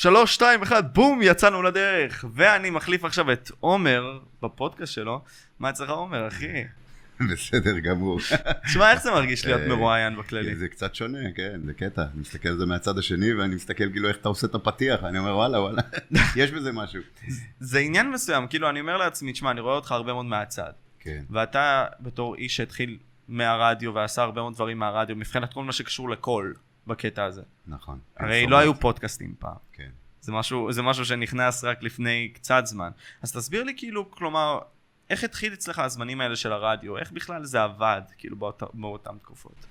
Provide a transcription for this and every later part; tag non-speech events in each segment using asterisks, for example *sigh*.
שלוש, שתיים, אחד, בום, יצאנו לדרך. ואני מחליף עכשיו את עומר בפודקאסט שלו. מה אצלך עומר, אחי? *laughs* בסדר גמור. תשמע, איך זה מרגיש להיות אה, מרואיין בכללי? זה קצת שונה, כן, זה קטע. אני מסתכל על זה מהצד השני, ואני מסתכל כאילו איך אתה עושה את הפתיח, אני אומר וואלה וואלה, *laughs* יש בזה משהו. זה עניין מסוים, כאילו, אני אומר לעצמי, תשמע, אני רואה אותך הרבה מאוד מהצד. כן, ואתה, בתור איש שהתחיל מהרדיו ועשה הרבה מאוד דברים מהרדיו, מבחינת כל מה שקשור לקול בקטע הזה. נכון. הרי לא היו פודקאסטים פעם. כן. זה משהו, זה משהו שנכנס רק לפני קצת זמן. אז תסביר לי כאילו, כלומר, איך התחיל אצלך הזמנים האלה של הרדיו? איך בכלל זה עבד, כאילו, באות, באותן תקופות?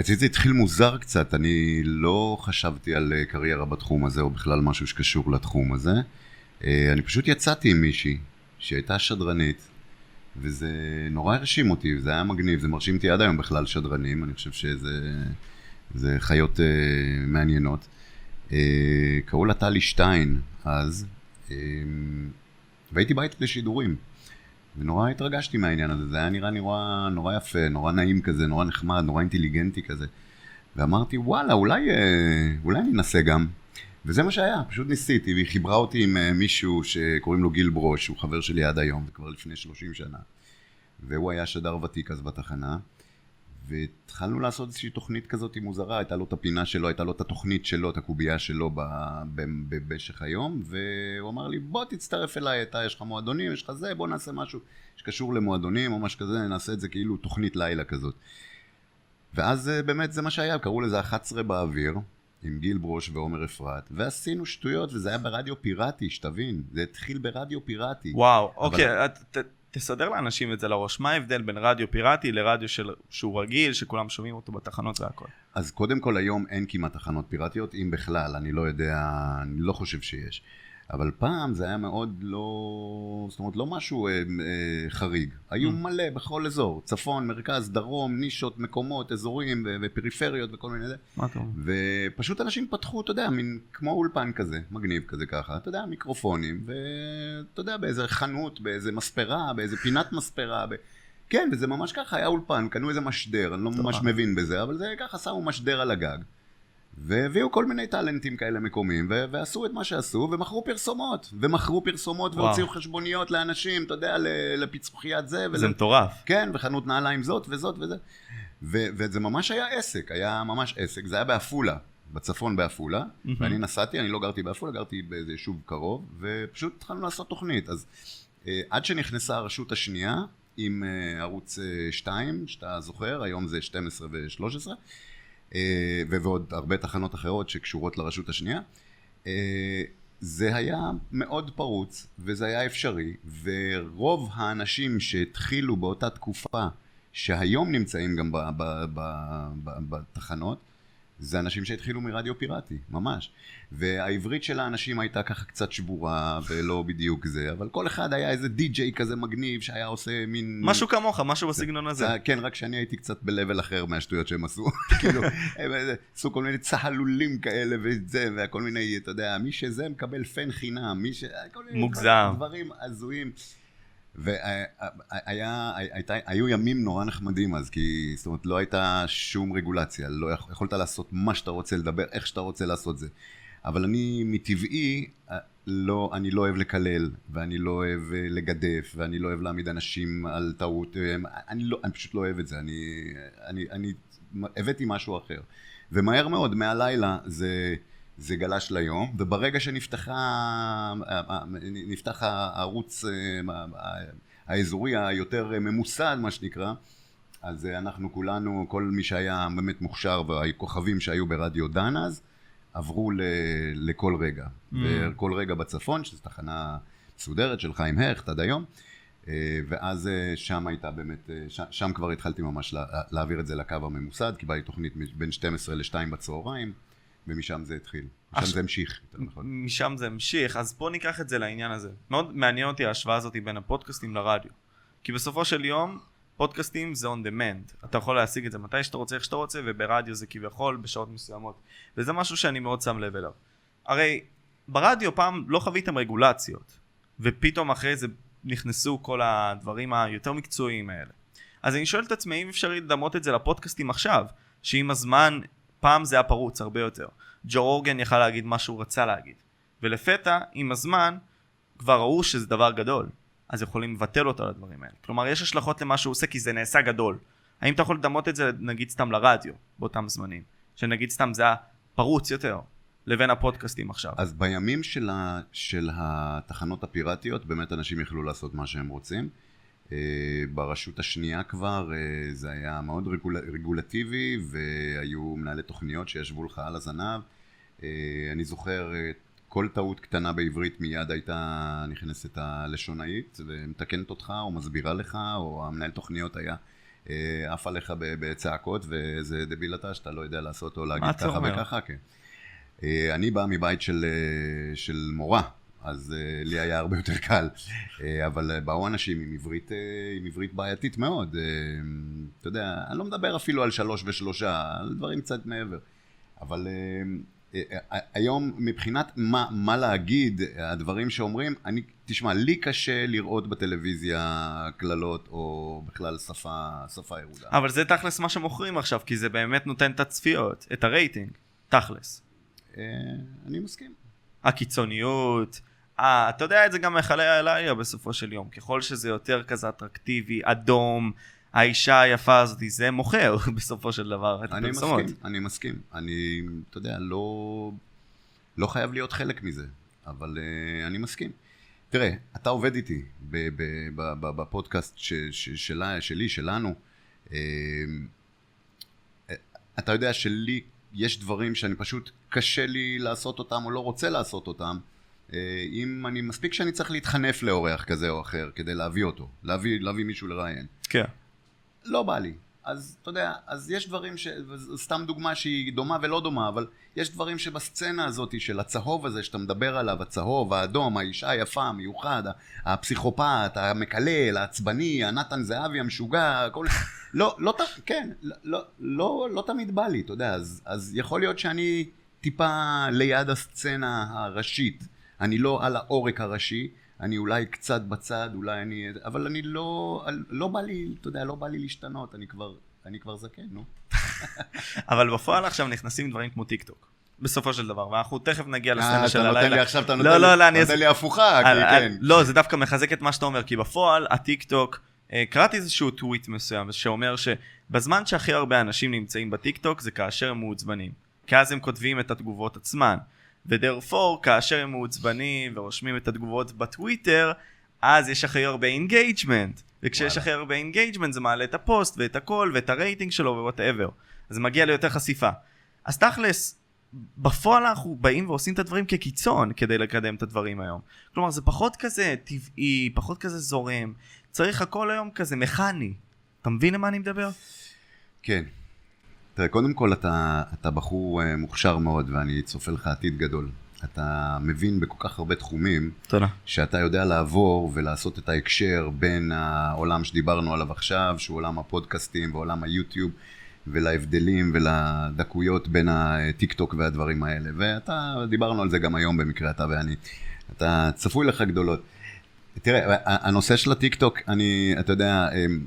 אצלי זה התחיל מוזר קצת, אני לא חשבתי על אה, קריירה בתחום הזה, או בכלל משהו שקשור לתחום הזה. אה, אני פשוט יצאתי עם מישהי שהייתה שדרנית, וזה נורא הרשים אותי, וזה היה מגניב, זה מרשים אותי עד היום בכלל שדרנים, אני חושב שזה זה חיות uh, מעניינות. Uh, קראו לה טלי שטיין אז, uh, והייתי בית לשידורים. ונורא התרגשתי מהעניין הזה, זה היה נראה נורא, נורא יפה, נורא נעים כזה, נורא נחמד, נורא אינטליגנטי כזה. ואמרתי, וואלה, אולי, אולי אני אנסה גם. וזה מה שהיה, פשוט ניסיתי, והיא חיברה אותי עם מישהו שקוראים לו גיל ברוש, שהוא חבר שלי עד היום, זה כבר לפני 30 שנה. והוא היה שדר ותיק אז בתחנה. והתחלנו לעשות איזושהי תוכנית כזאת מוזרה, הייתה לו את הפינה שלו, הייתה לו את התוכנית שלו, את הקובייה שלו במשך היום, והוא אמר לי, בוא תצטרף אליי, אתה, יש לך מועדונים, יש לך זה, בוא נעשה משהו שקשור למועדונים או משהו כזה, נעשה את זה כאילו תוכנית לילה כזאת. ואז אה, באמת זה מה שהיה, קראו לזה 11 באוויר, עם גיל ברוש ועומר אפרת, ועשינו שטויות, וזה היה ברדיו פיראטי, שתבין, זה התחיל ברדיו פיראטי. וואו, אבל- אוקיי, את, תסדר לאנשים את זה לראש. מה ההבדל בין רדיו פיראטי לרדיו של, שהוא רגיל, שכולם שומעים אותו בתחנות והכל? אז קודם כל היום אין כמעט תחנות פיראטיות, אם בכלל, אני לא יודע, אני לא חושב שיש. אבל פעם זה היה מאוד לא, זאת אומרת לא משהו אה, אה, חריג. היו Mm. מלא בכל אזור, צפון, מרכז, דרום, נישות, מקומות, אזורים ו- ופריפריות וכל מיני זה. מה אומר? ופשוט אנשים פתחו, אתה יודע, מין כמו אולפן כזה, מגניב כזה ככה, אתה יודע, מיקרופונים, ואתה יודע, באיזה חנות, באיזה מספרה, באיזה פינת מספרה, ב... כן, וזה ממש ככה, היה אולפן, קנו איזה משדר, אני לא טוב. ממש מבין בזה, אבל זה ככה, שמו משדר על הגג. והביאו כל מיני טאלנטים כאלה מקומיים, ו- ועשו את מה שעשו, ומכרו פרסומות, ומכרו פרסומות, וואו. והוציאו חשבוניות לאנשים, אתה יודע, לפיצוחיית זה, זה ול- מטורף. כן, וחנות נעליים זאת וזאת וזה. ו- וזה ממש היה עסק, היה ממש עסק, זה היה בעפולה, בצפון בעפולה, מהמם. ואני נסעתי, אני לא גרתי בעפולה, גרתי באיזה יישוב קרוב, ופשוט התחלנו לעשות תוכנית. אז אה, עד שנכנסה הרשות השנייה, עם אה, ערוץ אה, 2, שאתה זוכר, היום זה 12 ו-13, אה, ו- ועוד הרבה תחנות אחרות שקשורות לרשות השנייה. אה, זה היה מאוד פרוץ, וזה היה אפשרי, ורוב האנשים שהתחילו באותה תקופה, שהיום נמצאים גם בתחנות, זה אנשים שהתחילו מרדיו פיראטי, ממש. והעברית של האנשים הייתה ככה קצת שבורה, ולא בדיוק זה, אבל כל אחד היה איזה די-ג'יי כזה מגניב, שהיה עושה מין... משהו כמוך, משהו בסגנון הזה. זה, כן, רק שאני הייתי קצת ב-level אחר מהשטויות שהם עשו. *laughs* כאילו, הם עשו כל מיני צהלולים כאלה וזה, וכל מיני, אתה יודע, מי שזה מקבל פן חינם, מי ש... מוגזם. דברים הזויים. והיו ימים נורא נחמדים אז, כי זאת אומרת לא הייתה שום רגולציה, לא יכ- יכולת לעשות מה שאתה רוצה, לדבר איך שאתה רוצה לעשות זה. אבל אני מטבעי, אה, לא, אני לא אוהב לקלל, ואני לא אוהב אה, לגדף, ואני לא אוהב להעמיד אנשים על טעות, אה, אני, לא, אני פשוט לא אוהב את זה, אני, אני, אני הבאתי משהו אחר. ומהר מאוד, מהלילה, זה, זה גלש ליום, וברגע שנפתחה, נפתח הערוץ אה, האזורי היותר ממוסד, מה שנקרא, אז אה, אנחנו כולנו, כל מי שהיה באמת מוכשר והכוכבים שהיו ברדיו דן אז, עברו ל, לכל רגע. Mm. וכל רגע בצפון, שזו תחנה מסודרת של חיים הכט עד היום, אה, ואז שם הייתה באמת, אה, ש- שם כבר התחלתי ממש לה- להעביר את זה לקו הממוסד, קיבלתי תוכנית בין 12 ל-2 בצהריים, ומשם זה התחיל. משם זה המשיך, יותר נכון. משם זה המשיך, אז בוא ניקח את זה לעניין הזה. מאוד מעניין אותי ההשוואה הזאת בין הפודקאסטים לרדיו. כי בסופו של יום, פודקאסטים זה on demand. אתה יכול להשיג את זה מתי שאתה רוצה, איך שאתה רוצה, וברדיו זה כביכול בשעות מסוימות. וזה משהו שאני מאוד שם לב אליו. הרי ברדיו פעם לא חוויתם רגולציות, ופתאום אחרי זה נכנסו כל הדברים היותר מקצועיים האלה. אז אני שואל את עצמי אם אפשר לדמות את זה לפודקאסטים עכשיו, שעם הזמן, פעם זה היה פרוץ הרבה יותר. ג'ו רוגן יכל להגיד מה שהוא רצה להגיד. ולפתע, עם הזמן, כבר ראו שזה דבר גדול. אז יכולים לבטל אותו על הדברים האלה. כלומר, יש השלכות למה שהוא עושה כי זה נעשה גדול. האם אתה יכול לדמות את זה נגיד סתם לרדיו באותם זמנים? שנגיד סתם זה היה פרוץ יותר, לבין הפודקאסטים עכשיו. אז בימים של, ה, של התחנות הפיראטיות, באמת אנשים יכלו לעשות מה שהם רוצים. Uh, ברשות השנייה כבר uh, זה היה מאוד רגול, רגולטיבי, והיו מנהלי תוכניות שישבו לך על הזנב. Uh, אני זוכר כל טעות קטנה בעברית מיד הייתה נכנסת הלשונאית ומתקנת אותך או מסבירה לך, או המנהל תוכניות היה עף עליך בצעקות ואיזה דביל אתה שאתה לא יודע לעשות או להגיד ככה וככה, כן. אה, אני בא מבית של, אה, של מורה, אז uh, לי היה הרבה יותר קל, uh, אבל uh, באו אנשים עם עברית, uh, עם עברית בעייתית מאוד, uh, אתה יודע, אני לא מדבר אפילו על שלוש ושלושה, על דברים קצת מעבר, אבל uh, uh, uh, היום מבחינת מה, מה להגיד, הדברים שאומרים, אני, תשמע, לי קשה לראות בטלוויזיה קללות או בכלל שפה, שפה ירודה. אבל זה תכלס מה שמוכרים עכשיו, כי זה באמת נותן את הצפיות, את הרייטינג, תכלס. אה, אני מסכים. הקיצוניות, אה, אתה יודע את זה גם מחיי הלילה בסופו של יום, ככל שזה יותר כזה אטרקטיבי, אדום, האישה היפה הזאת, זה מוכר *laughs* בסופו של דבר את הפרסומות. אני מסכים, אני מסכים. אני, אתה יודע, לא, לא חייב להיות חלק מזה, אבל uh, אני מסכים. תראה, אתה עובד איתי בפודקאסט ש, ש, שלה, שלי, שלנו. Uh, אתה יודע שלי יש דברים שאני פשוט קשה לי לעשות אותם או לא רוצה לעשות אותם. אה, אם אני, מספיק שאני צריך להתחנף לאורח כזה או אחר כדי להביא אותו, להביא, להביא מישהו לראיין. כן. לא בא לי. אז אתה יודע, אז יש דברים ש... סתם דוגמה שהיא דומה ולא דומה, אבל יש דברים שבסצנה הזאת של הצהוב הזה שאתה מדבר עליו, הצהוב, האדום, האישה היפה, המיוחד, הפסיכופת, המקלל, העצבני, הנתן זהבי המשוגע, הכל... *laughs* לא, לא, כן, לא, לא, לא, לא תמיד בא לי, אתה יודע, אז, אז יכול להיות שאני טיפה ליד הסצנה הראשית, אני לא על העורק הראשי, אני אולי קצת בצד, אולי אני... אבל אני לא... לא בא לי, אתה יודע, לא בא לי להשתנות, אני כבר, אני כבר זקן, נו. *laughs* אבל בפועל עכשיו נכנסים דברים כמו טיק טוק. בסופו של דבר, ואנחנו תכף נגיע אה, לסצנה של הלילה. אתה נותן לי עכשיו, אתה נותן, לא, לא, לא, נותן לי הפוכה, כי כן. לא, זה דווקא מחזק את מה שאתה אומר, כי בפועל, הטיק טוק, אה, קראתי איזשהו טוויט מסוים, שאומר שבזמן שהכי הרבה אנשים נמצאים בטיק טוק, זה כאשר הם מעוצבנים. כי אז הם כותבים את התגובות עצמן. ו therefore, כאשר הם מעוצבנים ורושמים את התגובות בטוויטר, אז יש הכי הרבה engagement. וכשיש הכי הרבה engagement זה מעלה את הפוסט ואת הכל ואת הרייטינג שלו ו whatever. אז זה מגיע ליותר חשיפה. אז תכלס, בפועל אנחנו באים ועושים את הדברים כקיצון כדי לקדם את הדברים היום. כלומר זה פחות כזה טבעי, פחות כזה זורם. צריך הכל היום כזה מכני. אתה מבין למה אני מדבר? כן. תראה, קודם כל אתה, אתה בחור אה, מוכשר מאוד ואני צופה לך עתיד גדול. אתה מבין בכל כך הרבה תחומים, תודה. שאתה יודע לעבור ולעשות את ההקשר בין העולם שדיברנו עליו עכשיו, שהוא עולם הפודקאסטים ועולם היוטיוב, ולהבדלים ולדקויות בין הטיק טוק והדברים האלה. ואתה, דיברנו על זה גם היום במקרה אתה ואני. אתה צפוי לך גדולות. תראה, הנושא של הטיק טוק, אני, אתה יודע, אמ,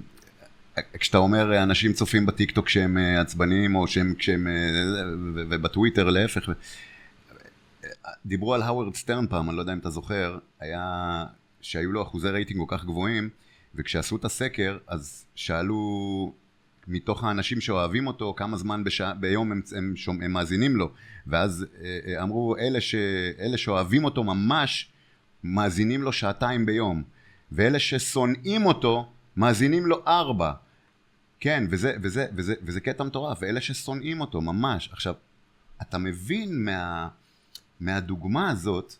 כשאתה אומר אנשים צופים בטיקטוק כשהם אה, עצבניים או שהם כשהם אה, ובטוויטר להפך דיברו על הווארד סטרן פעם אני לא יודע אם אתה זוכר היה שהיו לו אחוזי רייטינג כל כך גבוהים וכשעשו את הסקר אז שאלו מתוך האנשים שאוהבים אותו כמה זמן בשע, ביום הם, הם, הם, הם מאזינים לו. ואז אה, אמרו אלה, ש, אלה שאוהבים אותו ממש מאזינים לו שעתיים ביום. ואלה ששונאים אותו מאזינים לו ארבע. כן, וזה, וזה, וזה, וזה קטע מטורף, ואלה ששונאים אותו, ממש. עכשיו, אתה מבין מה, מהדוגמה הזאת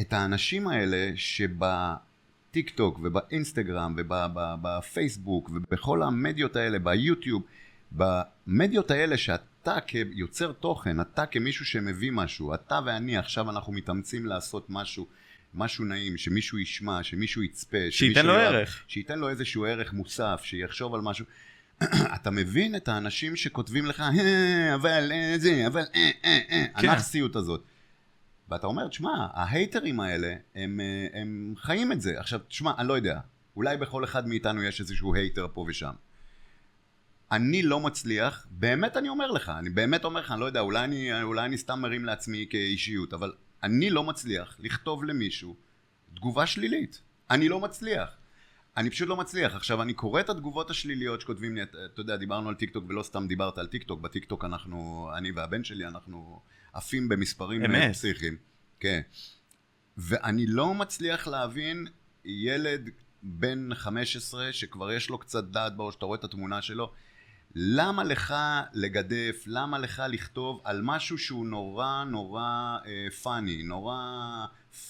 את האנשים האלה שבטיק טוק ובאינסטגרם ובפייסבוק ובכל המדיות האלה, ביוטיוב, במדיות האלה שאתה כיוצר תוכן, אתה כמישהו שמביא משהו, אתה ואני עכשיו אנחנו מתאמצים לעשות משהו משהו נעים, שמישהו ישמע, שמישהו יצפה. שייתן לו יראה, ערך. שייתן לו איזשהו ערך מוסף, שיחשוב על משהו. *clears throat* אתה מבין את האנשים שכותבים לך, אה, אבל אה, זה, אבל אה, אה, אה, כן. הנכסיות הזאת. ואתה אומר, תשמע, ההייטרים האלה, הם, הם חיים את זה. עכשיו, תשמע, אני לא יודע, אולי בכל אחד מאיתנו יש איזשהו hater פה ושם. אני לא מצליח, באמת אני אומר לך, אני באמת אומר לך, אני לא יודע, אולי אני, אולי אני סתם מרים לעצמי כאישיות, אבל אני לא מצליח לכתוב למישהו תגובה שלילית. אני לא מצליח. אני פשוט לא מצליח. עכשיו, אני קורא את התגובות השליליות שכותבים לי, אתה אתה יודע, דיברנו על טיקטוק ולא סתם דיברת על טיקטוק, בטיקטוק אנחנו, אני והבן שלי, אנחנו עפים במספרים אמת. פסיכיים. כן. ואני לא מצליח להבין ילד בן 15 שכבר יש לו קצת דעת בראש, שאתה רואה את התמונה שלו, למה לך לגדף, למה לך לכתוב על משהו שהוא נורא נורא funny, נורא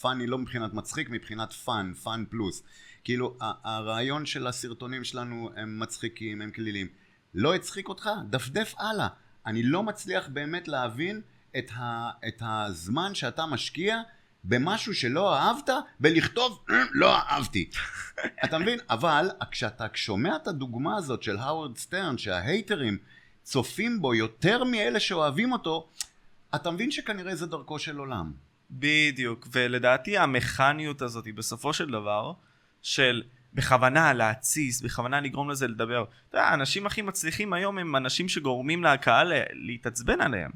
funny לא מבחינת מצחיק, מבחינת fun, fun פלוס. כאילו, הרעיון של הסרטונים שלנו הם מצחיקים, הם קלילים. לא הצחיק אותך? דפדף הלאה. אני לא מצליח באמת להבין את, ה, את הזמן שאתה משקיע במשהו שלא אהבת, בלכתוב "אה, לא אהבתי. *laughs* אתה מבין? אבל כשאתה שומע את הדוגמה הזאת של האוורד סטרן, שההייטרים צופים בו יותר מאלה שאוהבים אותו, אתה מבין שכנראה זה דרכו של עולם. בדיוק, ולדעתי המכניות הזאת היא בסופו של דבר של בכוונה להתסיס, בכוונה לגרום לזה לדבר. אתה יודע, האנשים הכי מצליחים היום הם אנשים שגורמים לקהל להתעצבן עליהם.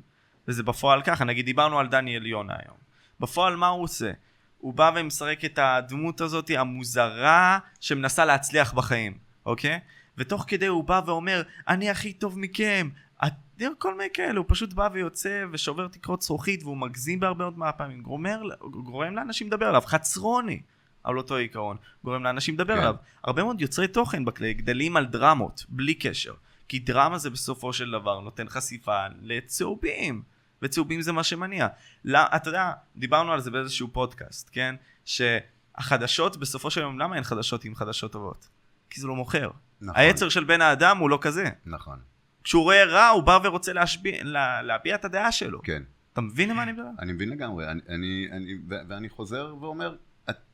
וזה בפועל ככה, נגיד דיברנו על דניאל יונה היום. בפועל מה הוא עושה? הוא בא ומשחק את הדמות הזאת המוזרה שמנסה להצליח בחיים, אוקיי? ותוך כדי הוא בא ואומר, אני הכי טוב מכם. את- כל מיני כאלה, הוא פשוט בא ויוצא ושובר תקרות זכוכית והוא מגזים בהרבה מאוד מהפעמים. גורם, גורם לאנשים לדבר עליו, חצרוני. על אותו עיקרון, גורם לאנשים לדבר כן. עליו. הרבה מאוד יוצרי תוכן בכלי גדלים על דרמות, בלי קשר. כי דרמה זה בסופו של דבר נותן חשיפה לצהובים, וצהובים זה מה שמניע. לא, אתה יודע, דיברנו על זה באיזשהו פודקאסט, כן? שהחדשות, בסופו של יום, למה אין חדשות עם חדשות טובות? כי זה לא מוכר. נכון. היצר של בן האדם הוא לא כזה. נכון, כשהוא רואה רע, הוא בא ורוצה להשביע, לה, להביע את הדעה שלו. כן. אתה מבין למה אני מדבר? אני מבין לגמרי, אני, אני, אני, ואני חוזר ואומר,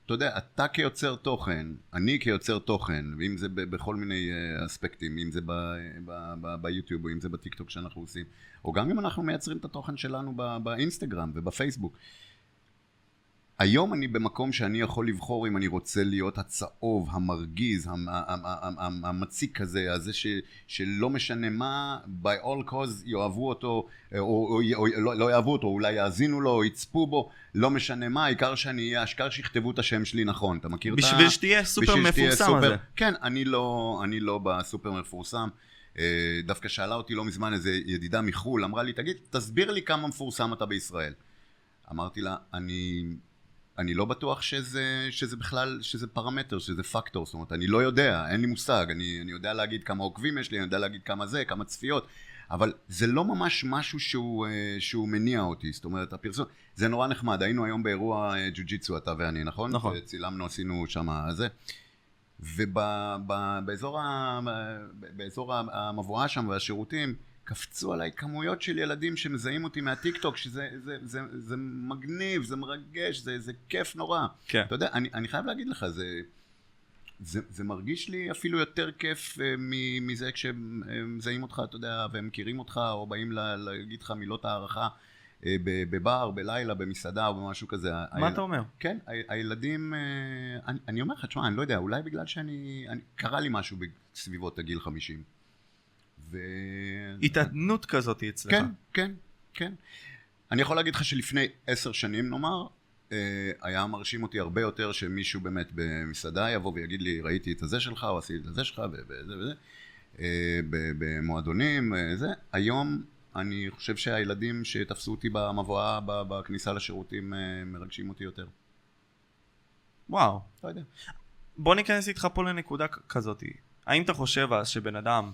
אתה יודע, אתה כיוצר תוכן, אני כיוצר תוכן, ואם זה בכל מיני אה, אספקטים, אם זה ביוטיוב, או אם זה בטיקטוק שאנחנו עושים, או גם אם אנחנו מייצרים את התוכן שלנו באינסטגרם ובפייסבוק. היום אני במקום שאני יכול לבחור אם אני רוצה להיות הצהוב, המרגיז, המ- המ- המ- המ- המציק הזה, הזה ש, שלא משנה מה, by all cause יאהבו אותו, או, או, או לא, לא יאהבו אותו, אולי יאזינו לו, או יצפו בו, לא משנה מה, העיקר שאני אהיה, העיקר שיכתבו את השם שלי נכון, אתה מכיר את ה... בשביל שתהיה סופר מפורסם סופר- הזה. כן, אני לא, אני לא בסופר מפורסם. אה, דווקא שאלה אותי לא מזמן איזה ידידה מחו"ל, אמרה לי, תגיד, תסביר לי כמה מפורסם אתה בישראל. אמרתי לה, אני, אני לא בטוח שזה, שזה בכלל, שזה פרמטר, שזה פקטור, זאת אומרת, אני לא יודע, אין לי מושג, אני, אני יודע להגיד כמה עוקבים יש לי, אני יודע להגיד כמה זה, כמה צפיות, אבל זה לא ממש משהו שהוא, אה, שהוא מניע אותי, זאת אומרת, הפרסום, זה נורא נחמד, היינו היום באירוע אה, ג'ו-ג'יצו, אתה ואני, נכון? נכון. צילמנו, עשינו שם זה. ובאזור באזור המבואה שם והשירותים קפצו עליי כמויות של ילדים שמזהים אותי מהטיקטוק שזה זה, זה, זה מגניב, זה מרגש, זה, זה כיף נורא. כן. אתה יודע, אני, אני חייב להגיד לך, זה, זה, זה מרגיש לי אפילו יותר כיף מ- מזה כשהם מזהים אותך, אתה יודע, והם מכירים אותך, או באים לה- להגיד לך מילות הערכה ב- בבר, בלילה, במסעדה או במשהו כזה. מה אתה אומר? כן, ה- הילדים, אה, אני, אני אומר לך, תשמע, אני לא יודע, אולי בגלל שאני, אני, קרה לי משהו בסביבות הגיל 50. ו... התעדנות כזאת אצלך. כן, כן, כן. אני יכול להגיד לך שלפני עשר שנים, נאמר, אה, היה מרשים אותי הרבה יותר שמישהו באמת במסעדה יבוא ויגיד לי, ראיתי את הזה שלך, או עשיתי את הזה שלך, וזה וזה. אה, במועדונים, אה, זה. היום אני חושב שהילדים שתפסו אותי במבואה, בכניסה לשירותים, מרגשים אותי יותר. וואו. לא יודע. בוא ניכנס איתך פה לנקודה כזאת. האם אתה חושב אז שבן אדם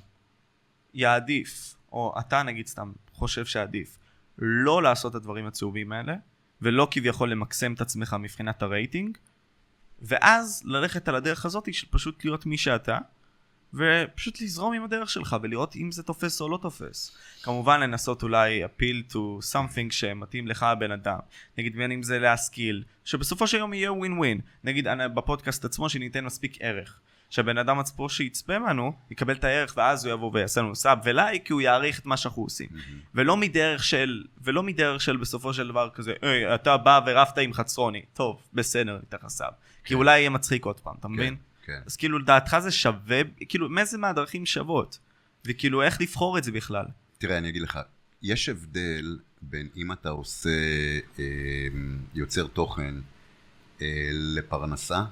יעדיף, או אתה נגיד סתם חושב שעדיף, לא לעשות את הדברים הצהובים האלה, ולא כביכול למקסם את עצמך מבחינת הרייטינג, ואז ללכת על הדרך הזאת של פשוט להיות מי שאתה, ופשוט לזרום עם הדרך שלך ולראות אם זה תופס או לא תופס. כמובן לנסות אולי appeal to something שמתאים לך הבן אדם. נגיד בין אם זה להשכיל, שבסופו של יום יהיה ווין ווין. נגיד בפודקאסט עצמו שניתן מספיק ערך. שהבן אדם עצמו שיצפה בנו, יקבל את הערך ואז הוא יבוא ויעשה לנו sub ולייק כי הוא יעריך את מה שאנחנו עושים. ולא מדרך של, ולא מדרך של בסופו של דבר כזה, היי, אתה בא ורבת עם חצרוני. טוב, בסדר, ניתן לך sub. כי אולי יהיה מצחיק עוד פעם, אתה מבין? כן. אז כאילו לדעתך זה שווה, כאילו מאיזה מהדרכים שוות? וכאילו איך לבחור את זה בכלל. תראה, אני אגיד לך, יש הבדל בין אם אתה עושה, אה, יוצר תוכן אה, לפרנסה,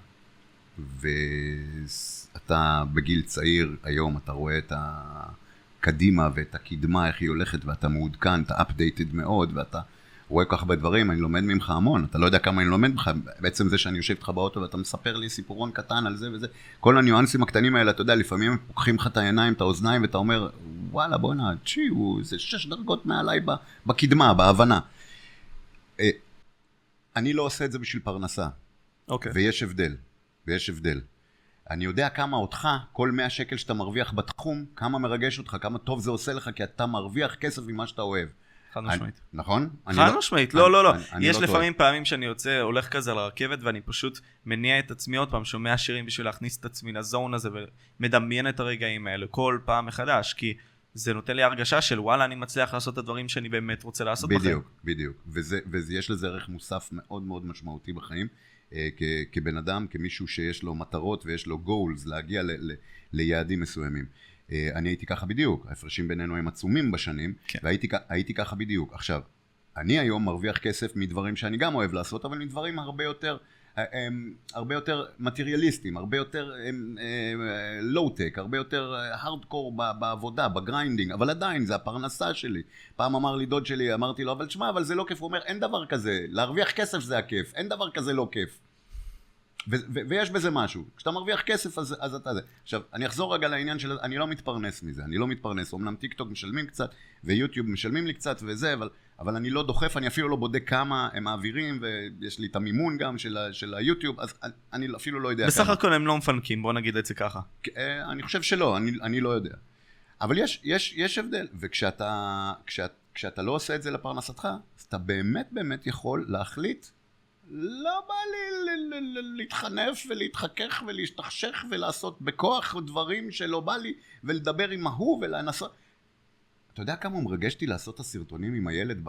ואתה בגיל צעיר, היום אתה רואה את הקדימה ואת הקדמה, איך היא הולכת, ואתה מעודכן, אתה updated מאוד, ואתה רואה כל כך הרבה דברים, אני לומד ממך המון, אתה לא יודע כמה אני לומד ממך, בעצם זה שאני יושב איתך באוטו ואתה מספר לי סיפורון קטן על זה וזה, כל הניואנסים הקטנים האלה, אתה יודע, לפעמים פוקחים לך את העיניים, את האוזניים, ואתה אומר, וואלה, בואנה, צ'י, הוא, זה שש דרגות מעליי בקדמה, בהבנה. אה, אני לא עושה את זה בשביל פרנסה, אוקיי. ויש הבדל, ויש הבדל. אני יודע כמה אותך, כל 100 שקל שאתה מרוויח בתחום, כמה מרגש אותך, כמה טוב זה עושה לך, כי אתה מרוויח כסף ממה שאתה אוהב. חד משמעית. נכון? חד משמעית, לא, לא, לא. יש לפעמים פעמים שאני יוצא, הולך כזה על הרכבת ואני פשוט מניע את עצמי עוד פעם, שומע שירים בשביל להכניס את עצמי לזון הזה ומדמיין את הרגעים האלה כל פעם מחדש, כי זה נותן לי הרגשה של וואלה, אני מצליח לעשות את הדברים שאני באמת רוצה לעשות בחיים. בדיוק, בדיוק. ויש לזה ערך מוסף מאוד מאוד משמעותי בחיים. אה, כבן אדם, כמישהו שיש לו מטרות ויש לו goals להגיע ליעדים מסוימים. אה, אני הייתי ככה בדיוק, ההפרשים בינינו הם עצומים בשנים, כן. והייתי ככה בדיוק. עכשיו, אני היום מרוויח כסף מדברים שאני גם אוהב לעשות, אבל מדברים הרבה יותר, הם, הרבה יותר מטריאליסטיים, הרבה יותר לואו-טק, הרבה יותר הארדקור בעבודה, ב grinding, אבל עדיין זה הפרנסה שלי. פעם אמר לי דוד שלי, אמרתי לו, אבל תשמע, אבל זה לא כיף. הוא אומר, אין דבר כזה, להרוויח כסף זה הכיף, אין דבר כזה לא כיף. ו- ו- ויש בזה משהו. כשאתה מרוויח כסף אז, אז אתה זה. עכשיו, אני אחזור רגע לעניין של... אני לא מתפרנס מזה, אני לא מתפרנס. אמנם טיק טוק משלמים קצת, ויוטיוב משלמים לי קצת וזה, אבל, אבל אני לא דוחף, אני אפילו לא בודק כמה הם מעבירים, ויש לי את המימון גם של, ה- של היוטיוב, אז אני, אני אפילו לא יודע בסך כמה. בסך הכל הם לא מפנקים, בוא נגיד את זה ככה. אה, אני חושב שלא, אני, אני לא יודע. אבל יש, יש, יש הבדל, וכשאתה כשאת, כשאתה לא עושה את זה לפרנסתך, אז אתה באמת באמת יכול להחליט לא בא לי להתחנף ולהתחכך ולהשתכשך ולעשות בכוח דברים שלא בא לי ולדבר עם ההוא ולנסות. אתה יודע כמה מרגש אותי לעשות את הסרטונים עם הילד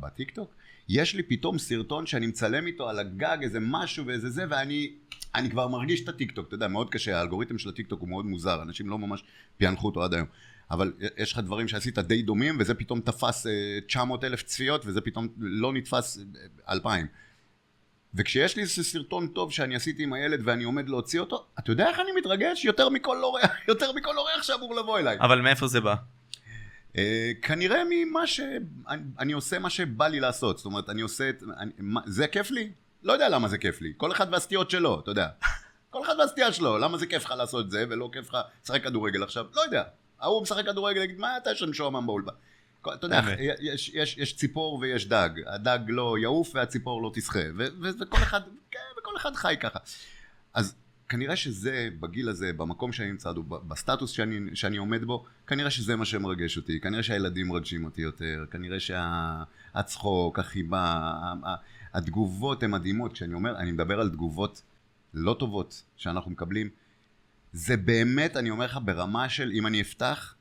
בטיקטוק? יש לי פתאום סרטון שאני מצלם איתו על הגג איזה משהו ואיזה זה ואני אני כבר מרגיש את הטיקטוק, אתה יודע, מאוד קשה, האלגוריתם של הטיקטוק הוא מאוד מוזר, אנשים לא ממש פענחו אותו עד היום. אבל יש לך דברים שעשית די דומים וזה פתאום תפס 900 אה, אלף צפיות וזה פתאום לא נתפס 2,000. וכשיש לי איזה סרטון טוב שאני עשיתי עם הילד ואני עומד להוציא אותו, אתה יודע איך אני מתרגש? יותר מכל אורח, *laughs* יותר מכל אורח שאמור לבוא אליי. אבל מאיפה זה בא? Uh, כנראה ממה ש... אני, אני עושה מה שבא לי לעשות, זאת אומרת, אני עושה את... אני, מה, זה כיף לי? לא יודע למה זה כיף לי. כל אחד והסטיות שלו, אתה יודע. *laughs* כל אחד והסטייה שלו, למה זה כיף לך לעשות את זה ולא כיף לך לשחק כדורגל עכשיו? לא יודע. ההוא משחק כדורגל, יגיד, מה אתה שם שועמם באולפן? אתה יודע, יש, יש, יש ציפור ויש דג, הדג לא יעוף והציפור לא תשחה, וכל אחד, כן, וכל אחד חי ככה. אז כנראה שזה, בגיל הזה, במקום שאני נמצא, בסטטוס שאני, שאני עומד בו, כנראה שזה מה שמרגש אותי, כנראה שהילדים מרגשים אותי יותר, כנראה שהצחוק, החיבה, התגובות הן מדהימות, כשאני אומר, אני מדבר על תגובות לא טובות שאנחנו מקבלים, זה באמת, אני אומר לך, ברמה של אם אני אפתח,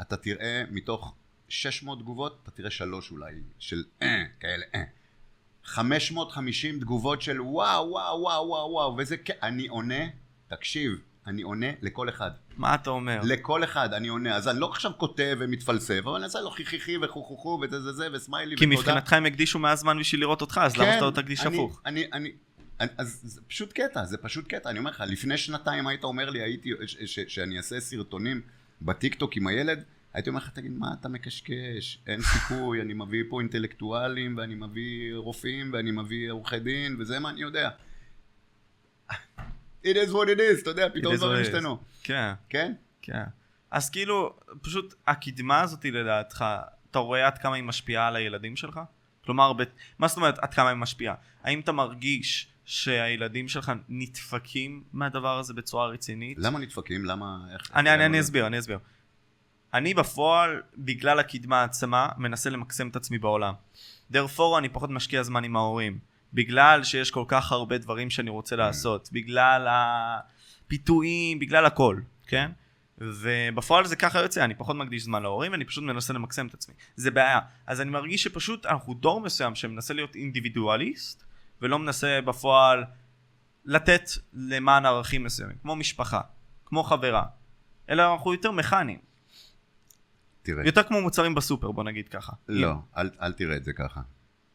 אתה תראה מתוך 600 תגובות, אתה תראה שלוש אולי, של אה, כאלה, אה. 550 תגובות של וואו, וואו, וואו, וואו, וואו, וזה כ... אני עונה, תקשיב, אני עונה לכל אחד. מה אתה אומר? לכל אחד אני עונה, אז אני לא עכשיו כותב ומתפלסף, אבל אני אעשה לו חיכיכי וחוכוכו וזה זה זה וסמיילי ותודה. כי מבחינתך הם הקדישו מהזמן בשביל לראות אותך, אז למה כן, שאתה לא תקדיש הפוך? אני, אני, אני, אז זה פשוט קטע, זה פשוט קטע, אני אומר לך, לפני שנתיים היית אומר לי הייתי, שאני אעשה סרטונים בטיקטוק עם הילד, הייתי אומר לך, תגיד, מה אתה מקשקש? אין סיכוי, אני מביא פה אינטלקטואלים, ואני מביא רופאים, ואני מביא עורכי דין, וזה מה אני יודע. it is what it is, אתה יודע, פתאום דברים השתנו. כן. כן? כן. אז כאילו, פשוט הקדמה הזאת לדעתך, אתה רואה עד כמה היא משפיעה על הילדים שלך? כלומר, ב... מה זאת אומרת עד כמה היא משפיעה? האם אתה מרגיש שהילדים שלך נדפקים מהדבר הזה בצורה רצינית? למה נדפקים? למה... איך... אני, אני, אני אסביר, אני אסביר. אני בפועל, בגלל הקדמה עצמה, מנסה למקסם את עצמי בעולם. דרפור אני פחות משקיע זמן עם ההורים. בגלל שיש כל כך הרבה דברים שאני רוצה לעשות. בגלל הפיתויים, בגלל הכל, כן? ובפועל זה ככה יוצא, אני פחות מקדיש זמן להורים, אני פשוט מנסה למקסם את עצמי. זה בעיה. אז אני מרגיש שפשוט אנחנו דור מסוים שמנסה להיות אינדיבידואליסט, ולא מנסה בפועל לתת למען ערכים מסוימים, כמו משפחה, כמו חברה, אלא אנחנו יותר מכניים. תראה. יותר כמו מוצרים בסופר, בוא נגיד ככה. לא, אל, אל תראה את זה ככה.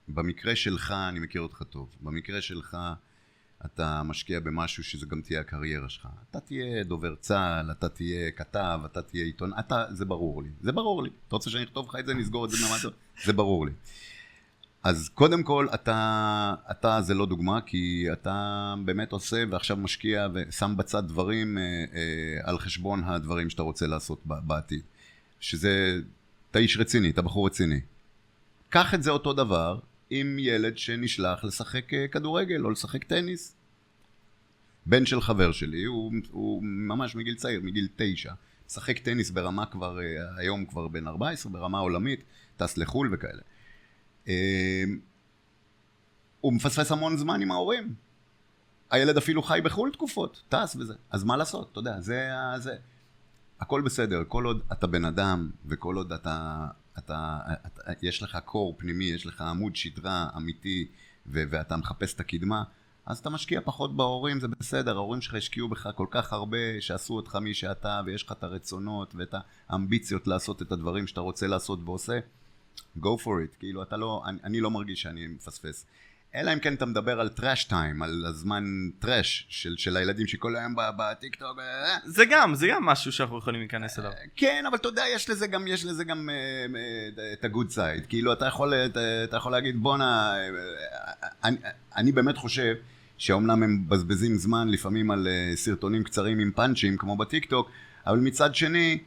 במקרה שלך, אני מכיר אותך טוב, במקרה שלך אתה משקיע במשהו שזה גם תהיה הקריירה שלך. אתה תהיה דובר צה"ל, אתה תהיה כתב, אתה תהיה עיתון, אתה, זה ברור לי. זה ברור לי. אתה רוצה שאני אכתוב לך את זה, נסגור את זה *laughs* במטר? זה ברור לי. אז קודם כל, אתה, אתה זה לא דוגמה, כי אתה באמת עושה ועכשיו משקיע ושם בצד דברים אה, אה, על חשבון הדברים שאתה רוצה לעשות בעתיד. שזה, אתה איש רציני, אתה בחור רציני. קח את זה אותו דבר עם ילד שנשלח לשחק אה, כדורגל או לשחק טניס. בן של חבר שלי, הוא, הוא ממש מגיל צעיר, מגיל תשע, משחק טניס ברמה כבר, אה, היום כבר בן 14, ברמה עולמית, טס לחו"ל וכאלה. אה, הוא מפספס המון זמן עם ההורים. הילד אפילו חי בחו"ל תקופות, טס וזה. אז מה לעשות, אתה יודע, זה... זה. הכל בסדר, כל עוד אתה בן אדם, וכל עוד אתה, אתה, אתה יש לך קור פנימי, יש לך עמוד שדרה אמיתי, ו- ואתה מחפש את הקדמה, אז אתה משקיע פחות בהורים, זה בסדר, ההורים שלך השקיעו בך כל כך הרבה, שעשו אותך מי שאתה, ויש לך את הרצונות ואת האמביציות לעשות את הדברים שאתה רוצה לעשות ועושה, go for it, כאילו אתה לא, אני, אני לא מרגיש שאני מפספס. אלא אם כן אתה מדבר על trash time, על הזמן trash של, של הילדים שכל היום בטיקטוק. אה, זה גם, זה גם משהו שאנחנו יכולים להיכנס אליו. כן, אבל אתה יודע, יש לזה גם, יש לזה גם uh, את ה good side. כאילו, אתה יכול, אתה, אתה יכול להגיד, בואנה, אני, אני באמת חושב שאומנם הם מבזבזים זמן לפעמים על סרטונים קצרים עם פאנצ'ים, כמו בטיקטוק, אבל מצד שני,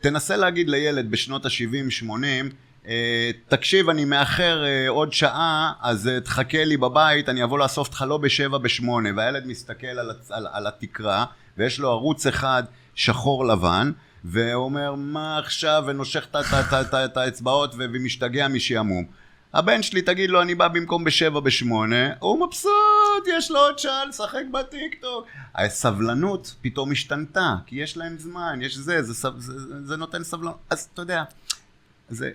תנסה להגיד לילד בשנות ה-70-80, אה, תקשיב, אני מאחר אה, עוד שעה, אז אה, תחכה לי בבית, אני אבוא לאסוף אותך לא בשבע, בשמונה. והילד מסתכל על, על, על התקרה, ויש לו ערוץ אחד שחור לבן, והוא אומר, מה עכשיו? ונושך את האצבעות ומשתגע משעמום. הבן שלי, תגיד לו, אני בא במקום בשבע, בשמונה, הוא מבסוט, יש לו עוד שעה לשחק בטיקטוק. הסבלנות פתאום השתנתה, כי יש להם זמן, יש זה, זה, זה, זה, זה נותן סבלנות. אז אתה יודע, זה,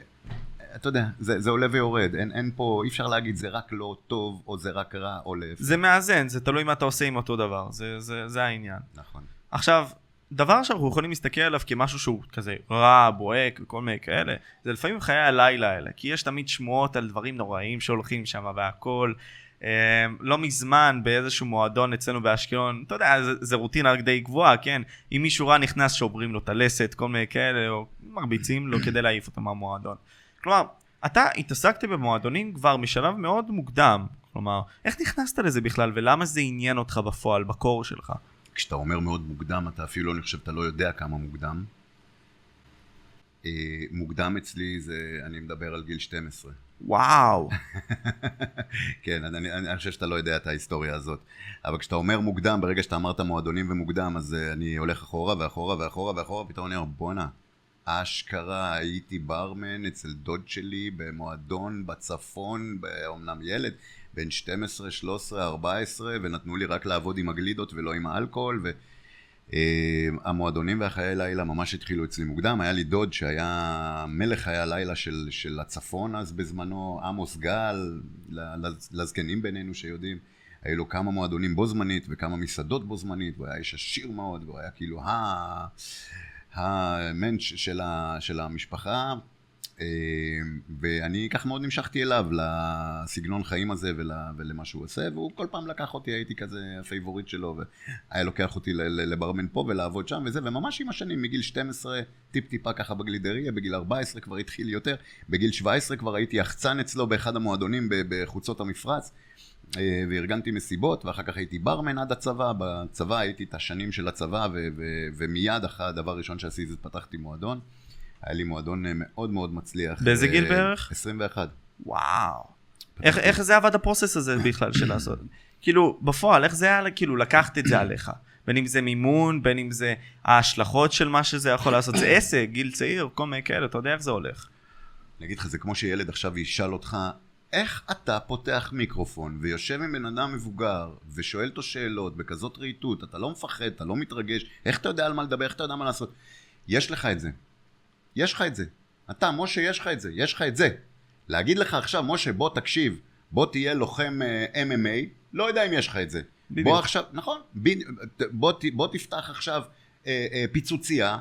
אתה יודע, זה, זה עולה ויורד, אין, אין פה, אי אפשר להגיד זה רק לא טוב, או זה רק רע, או להפך. זה מאזן, זה תלוי מה אתה עושה עם אותו דבר, זה, זה, זה העניין. נכון. עכשיו, דבר שאנחנו יכולים להסתכל עליו כמשהו שהוא כזה רע, בוהק וכל מיני כאלה, זה לפעמים חיי הלילה האלה, כי יש תמיד שמועות על דברים נוראים שהולכים שם והכל. אה, לא מזמן באיזשהו מועדון אצלנו באשקלון, אתה יודע, זה, זה רוטינה די גבוהה, כן? אם מישהו רע נכנס שוברים לו את הלסת, כל מיני כאלה, או מרביצים לו כדי להעיף אותו מהמועדון. כלומר, אתה התעסקת במועדונים כבר משלב מאוד מוקדם. כלומר, איך נכנסת לזה בכלל ולמה זה עניין אותך בפועל, בקור שלך? כשאתה אומר מאוד מוקדם, אתה אפילו, אני חושב, אתה לא יודע כמה מוקדם. אה, מוקדם אצלי זה, אני מדבר על גיל 12. וואו. *laughs* כן, אני, אני, אני חושב שאתה לא יודע את ההיסטוריה הזאת. אבל כשאתה אומר מוקדם, ברגע שאתה אמרת מועדונים ומוקדם, אז uh, אני הולך אחורה ואחורה ואחורה ואחורה, פתאום אני אומר, בואנה, אשכרה הייתי ברמן אצל דוד שלי במועדון בצפון, אומנם ילד, בן 12, 13, 14, ונתנו לי רק לעבוד עם הגלידות ולא עם האלכוהול, והמועדונים והחיי לילה ממש התחילו אצלי מוקדם. היה לי דוד שהיה מלך חיי הלילה של, של הצפון אז בזמנו, עמוס גל, לזקנים בינינו שיודעים. היו לו כמה מועדונים בו זמנית וכמה מסעדות בו זמנית, והוא היה איש עשיר מאוד, והוא היה כאילו ה... המנץ' של, של המשפחה, אה, ואני ככה מאוד נמשכתי אליו, לסגנון חיים הזה ול, ולמה שהוא עושה, והוא כל פעם לקח אותי, הייתי כזה ה favorite שלו, והיה לוקח אותי לברמן פה ולעבוד שם וזה, וממש עם השנים, מגיל 12 טיפ טיפה ככה בגלידריה, בגיל 14 כבר התחיל יותר, בגיל 17 כבר הייתי יחצן אצלו באחד המועדונים בחוצות המפרץ. אה, וארגנתי מסיבות, ואחר כך הייתי ברמן עד הצבא, בצבא הייתי את השנים של הצבא, ו- ו- ומיד אחרי הדבר הראשון שעשיתי זה פתחתי מועדון. היה לי מועדון אה, מאוד מאוד מצליח. באיזה גיל אה, בערך? 21. וואו. איך, איך זה עבד הפרוסס הזה בכלל של לעשות? כאילו, בפועל, איך זה היה, כאילו, לקחת את זה עליך? בין אם זה מימון, בין אם זה ההשלכות של מה שזה יכול לעשות, זה עסק, גיל צעיר, כל מיני כאלה, אתה יודע איך זה הולך. אני אגיד לך, זה כמו שילד עכשיו ישאל אותך, איך אתה פותח מיקרופון ויושב עם בן אדם מבוגר ושואל אותו שאלות בכזאת רהיטות, אתה לא מפחד, אתה לא מתרגש, איך אתה יודע על מה לדבר, איך אתה יודע מה לעשות? יש לך את זה. יש לך את זה. אתה, משה, יש לך את זה, יש לך את זה. להגיד לך עכשיו, משה, בוא תקשיב, בוא תהיה לוחם uh, אה, MMA, לא יודע אם יש לך את זה. בדיוק. בוא עכשיו, נכון, ב, בוא, בוא תפתח עכשיו uh, uh, פיצוצייה,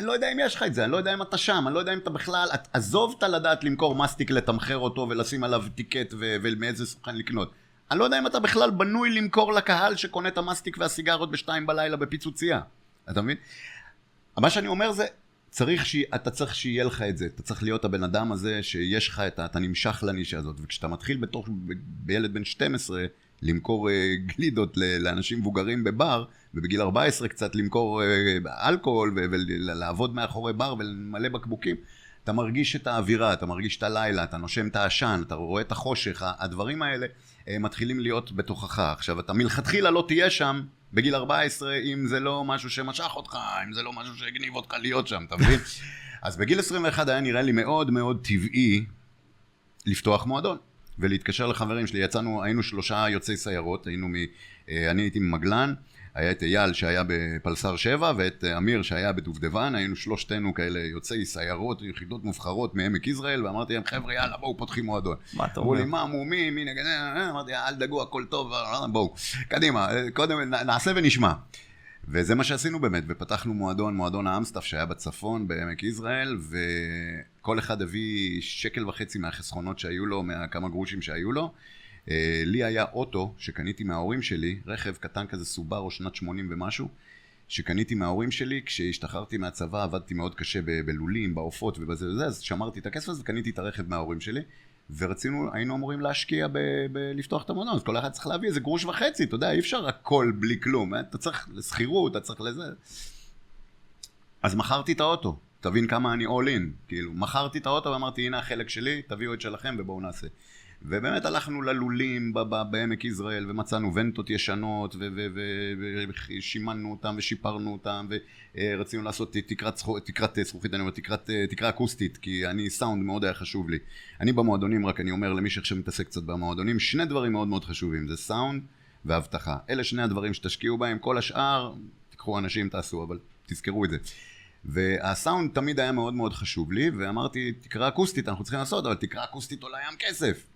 אני לא יודע אם יש לך את זה, אני לא יודע אם אתה שם, אני לא יודע אם אתה בכלל, את, עזוב את הלדעת למכור מסטיק, לתמחר אותו ולשים עליו טיקט ו- ומאיזה סוכן לקנות. אני לא יודע אם אתה בכלל בנוי למכור לקהל שקונה את המסטיק והסיגרות בשתיים בלילה בפיצוצייה. אתה מבין? מה שאני אומר זה, צריך ש... אתה צריך שיהיה לך את זה, אתה צריך להיות הבן אדם הזה שיש לך את ה... אתה נמשך לנישה הזאת, וכשאתה מתחיל בתור... ב... בילד בן 12 למכור uh, גלידות. לאנשים מבוגרים בבר, ובגיל 14 קצת למכור uh, אלכוהול. ולעבוד מאחורי בר ולמלא בקבוקים, אתה מרגיש את האווירה, אתה מרגיש את הלילה, אתה נושם את העשן, אתה רואה את החושך, הדברים האלה uh, מתחילים להיות בתוכך. עכשיו, אתה מלכתחילה לא תהיה שם בגיל 14, אם זה לא משהו שמשך אותך, אם זה לא משהו שהגניב אותך להיות שם, אתה מבין? *laughs* אז בגיל 21 היה נראה לי מאוד מאוד טבעי לפתוח מועדון. ולהתקשר לחברים שלי, יצאנו, היינו שלושה יוצאי סיירות, היינו מ... אה, אני הייתי ממגלן, היה את אייל שהיה בפלסר 7 ואת אמיר שהיה בדובדבן, היינו שלושתנו כאלה יוצאי סיירות, יחידות מובחרות מעמק יזרעאל, ואמרתי להם חבר'ה יאללה בואו פותחים מועדון. מה אתה אמרו אומר? לי מה מומי, מי נגד... אמרתי אל דאגו הכל טוב, בואו, קדימה, קודם נעשה ונשמע. וזה מה שעשינו באמת, ופתחנו מועדון, מועדון האמסטף שהיה בצפון, בעמק יזרעאל, וכל אחד הביא שקל וחצי מהחסכונות שהיו לו, מהכמה גרושים שהיו לו. אה, לי היה אוטו שקניתי מההורים שלי, רכב קטן כזה סובארו שנת 80 ומשהו, שקניתי מההורים שלי, כשהשתחררתי מהצבא עבדתי מאוד קשה בלולים, בעופות ובזה וזה, אז שמרתי את הכסף הזה וקניתי את הרכב מההורים שלי. ורצינו, היינו אמורים להשקיע ב- בלפתוח את אז כל אחד צריך להביא איזה גרוש וחצי, אתה יודע, אי אפשר הכל בלי כלום, אה? אתה צריך לשכירות, אתה צריך לזה. אז מכרתי את האוטו, תבין כמה אני all in, כאילו, מכרתי את האוטו ואמרתי, הנה החלק שלי, תביאו את שלכם ובואו נעשה. ובאמת הלכנו ללולים בעמק יזרעאל ומצאנו ונטות ישנות ושימנו אותם ושיפרנו אותם ורצינו לעשות תקרת, זכו- תקרת זכוכית, אני אומר תקרת, תקרה אקוסטית כי אני סאונד מאוד היה חשוב לי. אני במועדונים רק אני אומר למי שעכשיו מתעסק קצת במועדונים שני דברים מאוד מאוד חשובים זה סאונד ואבטחה. אלה שני הדברים שתשקיעו בהם כל השאר תיקחו אנשים תעשו אבל תזכרו את זה. והסאונד תמיד היה מאוד מאוד חשוב לי ואמרתי תקרה אקוסטית אנחנו צריכים לעשות אבל תקרה אקוסטית עולה ים כסף.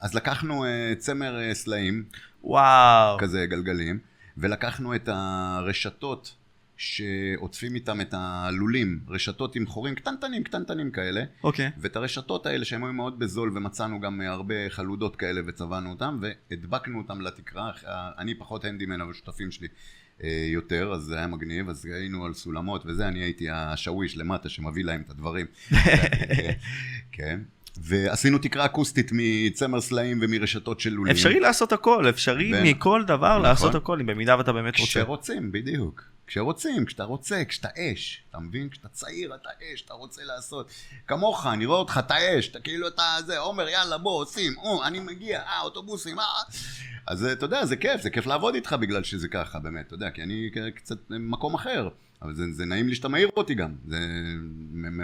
אז לקחנו uh, צמר uh, סלעים, וואו. כזה גלגלים, ולקחנו את הרשתות שעוטפים איתם את הלולים, רשתות עם חורים קטנטנים קטנטנים כאלה, אוקיי. ואת הרשתות האלה שהן היו מאוד בזול ומצאנו גם אה, הרבה חלודות כאלה וצבענו אותם והדבקנו אותם לתקרה, אני פחות הנדימן אבל שותפים שלי יותר אז זה היה מגניב. אז היינו על סולמות וזה אני הייתי השאוויש למטה שמביא להם את הדברים. *laughs* כן ועשינו תקרה אקוסטית מצמר סלעים ומרשתות של לולים אפשרי לעשות הכל, אפשרי ו- מכל דבר נכון. לעשות הכל, אם במידה ואתה באמת רוצה. כשרוצים, בדיוק. כשרוצים, כשאתה רוצה, כשאתה אש, אתה מבין? כשאתה צעיר אתה אש, אתה רוצה לעשות. כמוך, אני רואה אותך, אתה אש, אתה כאילו אתה זה, עומר, יאללה, בוא, עושים, או, אני מגיע, אה, אוטובוסים, אה. אז אתה יודע, זה כיף, זה כיף לעבוד איתך בגלל שזה ככה, באמת, אתה יודע, כי אני קצת במקום אחר. אבל זה, זה נעים לי שאתה מעיר אותי גם, זה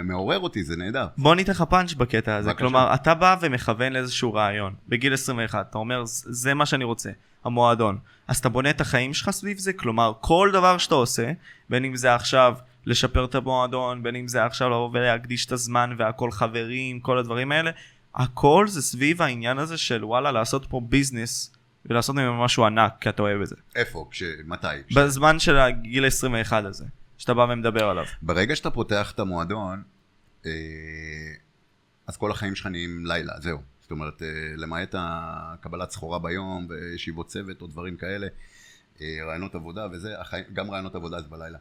מעורר אותי, זה נהדר. בוא ניתן לך פאנץ' בקטע הזה, בבקשה. כלומר אתה בא ומכוון לאיזשהו רעיון, בגיל 21, אתה אומר "ז- זה מה שאני רוצה, המועדון, אז אתה בונה את החיים שלך סביב זה, כלומר כל דבר שאתה עושה, בין אם זה עכשיו לשפר את המועדון, בין אם זה עכשיו לבוא ולהקדיש את הזמן והכל חברים, כל הדברים האלה, הכל זה סביב העניין הזה של וואלה לעשות פה ביזנס ולעשות ממנו משהו ענק, כי אתה אוהב את זה. איפה? כש... מתי? בזמן של הגיל 21 הזה, שאתה בא ומדבר עליו. ברגע שאתה פותח את המועדון, אה, אז כל החיים שלך נהיים לילה, זהו. זאת אומרת, אה, למעט הקבלת סחורה ביום וישיבות צוות או דברים כאלה, אה, רעיונות עבודה וזה, גם רעיונות עבודה זה בלילה.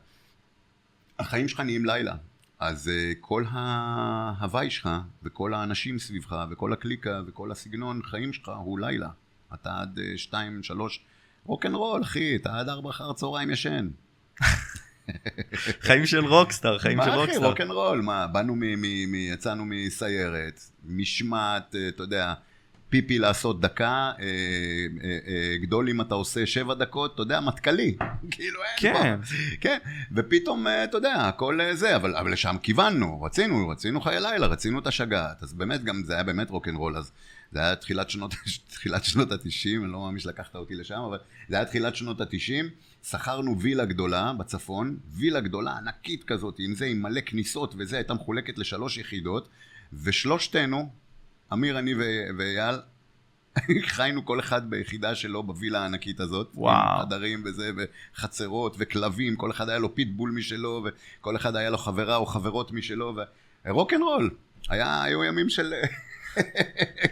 החיים שלך נהיים לילה. אז כל ההוואי שלך, וכל האנשים סביבך, וכל הקליקה, וכל הסגנון חיים שלך הוא לילה. אתה עד אה, שתיים, שלוש, רוקנרול, אחי, אתה עד ארבע אחר הצהריים ישן. *laughs* *laughs* חיים של rockstar, חיים של מה אחי, rockstar. רוקנרול, מה, באנו מ... מ, מ יצאנו מסיירת, משמעת, אה, אתה יודע, פיפי לעשות דקה, אה, אה, אה, גדול אם אתה עושה שבע דקות, אתה יודע, מטכ"לי, *laughs* כאילו אין כן. פה. כן, ופתאום, אה, אתה יודע, הכל אה, זה, אבל, אבל לשם כיוונו, רצינו, רצינו חיי לילה, רצינו את השגעת, אז באמת גם זה היה באמת רוקנרול, אז זה היה תחילת שנות, *laughs* תחילת שנות התשעים, אני לא מאמין שלקחת אותי לשם, אבל זה היה תחילת שנות התשעים, שכרנו וילה גדולה בצפון, וילה גדולה ענקית כזאת, עם זה, עם מלא כניסות וזה, הייתה מחולקת לשלוש יחידות, ושלושתנו, אמיר, אני ואייל, *laughs* חיינו כל אחד ביחידה שלו בווילה הענקית הזאת. וואו. עם חדרים וזה, וחצרות וכלבים, כל אחד היה לו פיטבול משלו, וכל אחד היה לו חברה או חברות משלו, ורוקנרול. היה, היו ימים של... *laughs*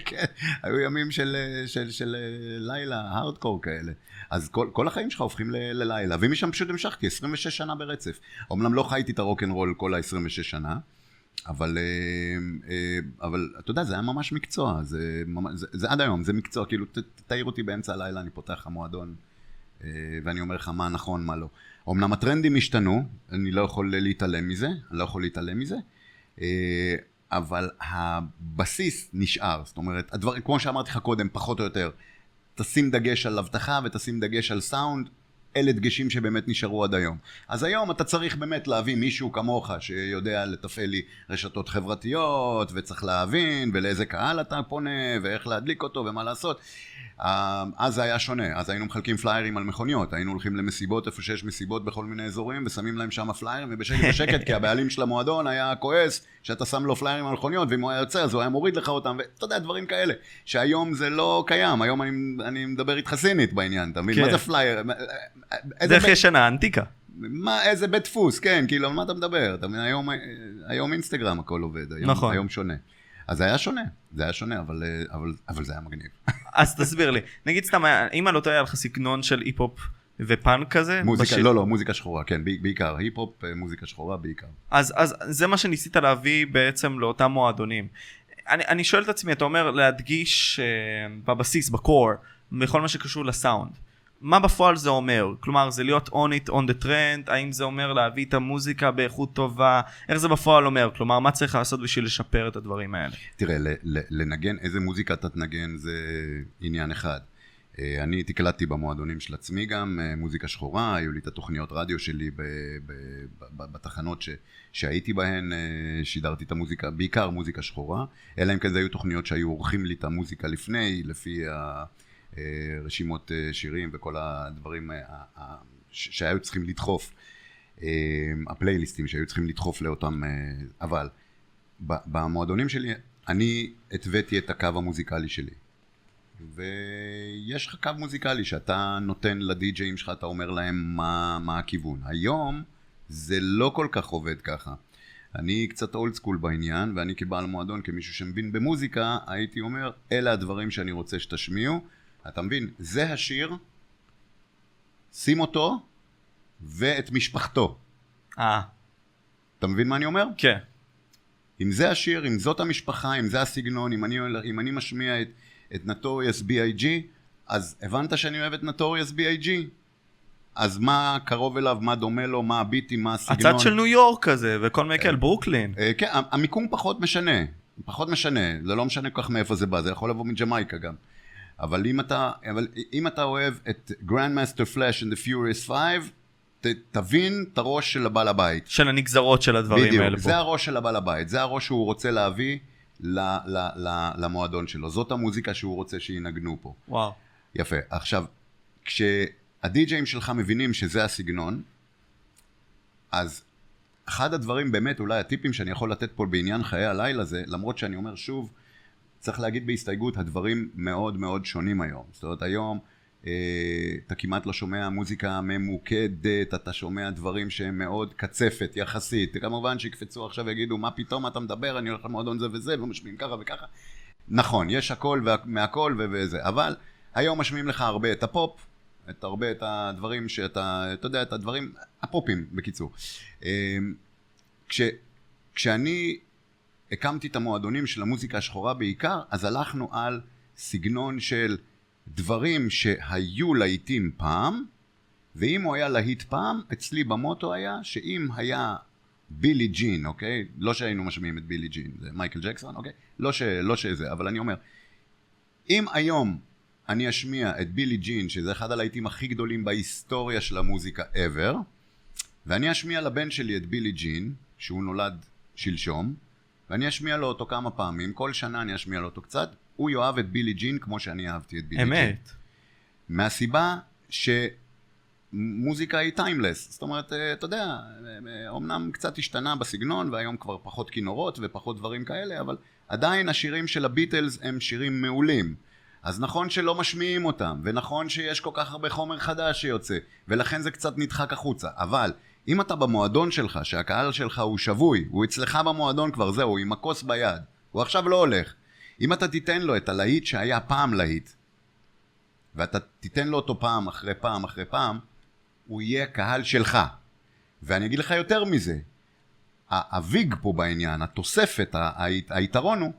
כן, היו ימים של, של, של לילה, הארדקור כאלה. אז כל, כל החיים שלך הופכים ל, ללילה, ומשם פשוט המשכתי 26 שנה ברצף. אמנם לא חייתי את הרוקנרול כל ה-26 שנה, אבל, אה, אה, אבל אתה יודע, זה היה ממש מקצוע, זה, זה, זה עד היום, זה מקצוע, כאילו, ת, תעיר אותי באמצע הלילה, אני פותח לך מועדון, אה, ואני אומר לך מה נכון, מה לא. אמנם הטרנדים השתנו, אני לא יכול להתעלם מזה, אני לא יכול להתעלם מזה, אבל הבסיס נשאר, זאת אומרת, הדבר, כמו שאמרתי לך קודם, פחות או יותר, תשים דגש על אבטחה ותשים דגש על סאונד, אלה דגשים שבאמת נשארו עד היום. אז היום אתה צריך באמת להביא מישהו כמוך שיודע לתפעל לי רשתות חברתיות, וצריך להבין ולאיזה קהל אתה פונה, ואיך להדליק אותו ומה לעשות. אה, אז זה היה שונה, אז היינו מחלקים פליירים על מכוניות, היינו הולכים למסיבות איפה שיש מסיבות בכל מיני אזורים ושמים להם שם פליירים ובשקט בשקט כי הבעלים של המועדון היה כועס שאתה שם לו פליירים על מכוניות ואם הוא היה יוצא אז הוא היה מוריד לך אותם ואתה יודע דברים כאלה שהיום זה לא קיים, היום אני, אני מדבר איתך סינית בעניין, אתה מבין? כן. מה זה פלייר? דרך ישנה, אנטיקה. מה, איזה בית דפוס, כן, כאילו, על מה אתה מדבר? אתה מבין, היום, היום אינסטגרם הכל עובד, היום, נכון. היום שונה. אז זה היה שונה, זה היה שונה, אבל, אבל, אבל זה היה מגניב. *laughs* אז תסביר לי, נגיד סתם, אם אני לא טועה, היה לך סגנון של היפ-הופ ופאנק כזה? מוזיקה, בשיר... לא, לא, מוזיקה שחורה, כן, בעיקר, היפ-הופ, אה, מוזיקה שחורה בעיקר. אז, אז זה מה שניסית להביא בעצם לאותם מועדונים. אני, אני שואל את עצמי, אתה אומר להדגיש uh, בבסיס, ב core, בכל מה שקשור לסאונד. מה בפועל זה אומר? כלומר, זה להיות on it on the trend, האם זה אומר להביא את המוזיקה באיכות טובה? איך זה בפועל אומר? כלומר, מה צריך לעשות בשביל לשפר את הדברים האלה? תראה, לנגן, איזה מוזיקה אתה תנגן זה עניין אחד. אה, אני תקלטתי במועדונים של עצמי גם אה, מוזיקה שחורה, היו לי את התוכניות רדיו שלי ב, ב, ב, בתחנות ש, שהייתי בהן, אה, שידרתי את המוזיקה, בעיקר מוזיקה שחורה, אלא אם כן זה היו תוכניות שהיו עורכים לי את המוזיקה לפני, לפי ה... אה, רשימות אה, שירים וכל הדברים אה, שהיו צריכים לדחוף, הפלייליסטים שהיו צריכים לדחוף לאותם, אבל במועדונים שלי אני התוויתי את הקו המוזיקלי שלי. ויש לך קו מוזיקלי שאתה נותן לדי-ג'אים שלך, אתה אומר להם מה, מה הכיוון. היום זה לא כל כך עובד ככה. אני קצת אולד סקול בעניין, ואני כבעל מועדון, כמישהו שמבין במוזיקה, הייתי אומר, אלה הדברים שאני רוצה שתשמיעו, אתה מבין? זה השיר, שים אותו ואת משפחתו. אה. אתה מבין מה אני אומר? כן. אם זה השיר, אם זאת המשפחה, אם זה הסגנון, אם אני, אם אני משמיע את, את נטוריאס B.I.G, אז הבנת שאני אוהב את נטוריאס B.I.G? אז מה קרוב אליו, מה דומה לו, מה הביטים, מה הסגנון. הצד של ניו יורק כזה, וכל מייקל, ברוקלין. אה, כן, המיקום פחות משנה. פחות משנה, זה לא משנה כל כך מאיפה זה בא, זה יכול לבוא מג'מייקה גם. אבל אם אתה, אבל אם אתה אוהב את Grandmaster Flash and the Furious 5, ת, תבין את הראש של הבעל הבית. של הנגזרות של הדברים בדיוק, האלה פה. בדיוק, זה הראש של הבעל הבית, זה הראש שהוא רוצה להביא ל, ל, ל, למועדון שלו, זאת המוזיקה שהוא רוצה שינגנו פה. וואו. יפה. עכשיו, כשהדי-ג'אים שלך מבינים שזה הסגנון, אז אחד הדברים באמת, אולי הטיפים שאני יכול לתת פה בעניין חיי הלילה זה, למרות שאני אומר שוב, צריך להגיד בהסתייגות, הדברים מאוד מאוד שונים היום. זאת אומרת, היום אה, אתה כמעט לא שומע מוזיקה ממוקדת, אתה שומע דברים שהם מאוד קצפת יחסית. כמובן שיקפצו עכשיו ויגידו, מה פתאום אתה מדבר, אני הולך למועדון זה וזה, ומשמיעים ככה וככה. נכון, יש הכל מהכל וזה, אבל היום משמיעים לך הרבה את הפופ, את הרבה את הדברים שאתה, אתה יודע, את הדברים, הפופים בקיצור. אה, כש, כשאני הקמתי את המועדונים של המוזיקה השחורה בעיקר, אז הלכנו על סגנון של דברים שהיו להיטים פעם, ואם הוא היה להיט פעם, אצלי במוטו היה שאם היה בילי ג'ין, אוקיי? לא שהיינו משמיעים את בילי ג'ין, זה מייקל ג'קסון, אוקיי? לא, ש, לא שזה, אבל אני אומר, אם היום אני אשמיע את בילי ג'ין, שזה אחד הלהיטים הכי גדולים בהיסטוריה של המוזיקה ever, ואני אשמיע לבן שלי את בילי ג'ין, שהוא נולד שלשום, ואני אשמיע לו אותו כמה פעמים, כל שנה אני אשמיע לו אותו קצת, הוא יאהב את בילי ג'ין כמו שאני אהבתי את בילי אמת. ג'ין. אמת. מהסיבה שמוזיקה היא טיימלס, זאת אומרת, אה, אתה יודע, אמנם קצת השתנה בסגנון והיום כבר פחות כינורות ופחות דברים כאלה, אבל עדיין השירים של הביטלס הם שירים מעולים. אז נכון שלא משמיעים אותם, ונכון שיש כל כך הרבה חומר חדש שיוצא, ולכן זה קצת נדחק החוצה, אבל אם אתה במועדון שלך, שהקהל שלך הוא שבוי, הוא אצלך במועדון כבר, זהו, עם הכוס ביד, הוא עכשיו לא הולך. אם אתה תיתן לו את הלהיט שהיה פעם להיט, ואתה תיתן לו אותו פעם אחרי פעם אחרי פעם, הוא יהיה קהל שלך. ואני אגיד לך יותר מזה, הוויג פה בעניין, התוספת, היתרון הוא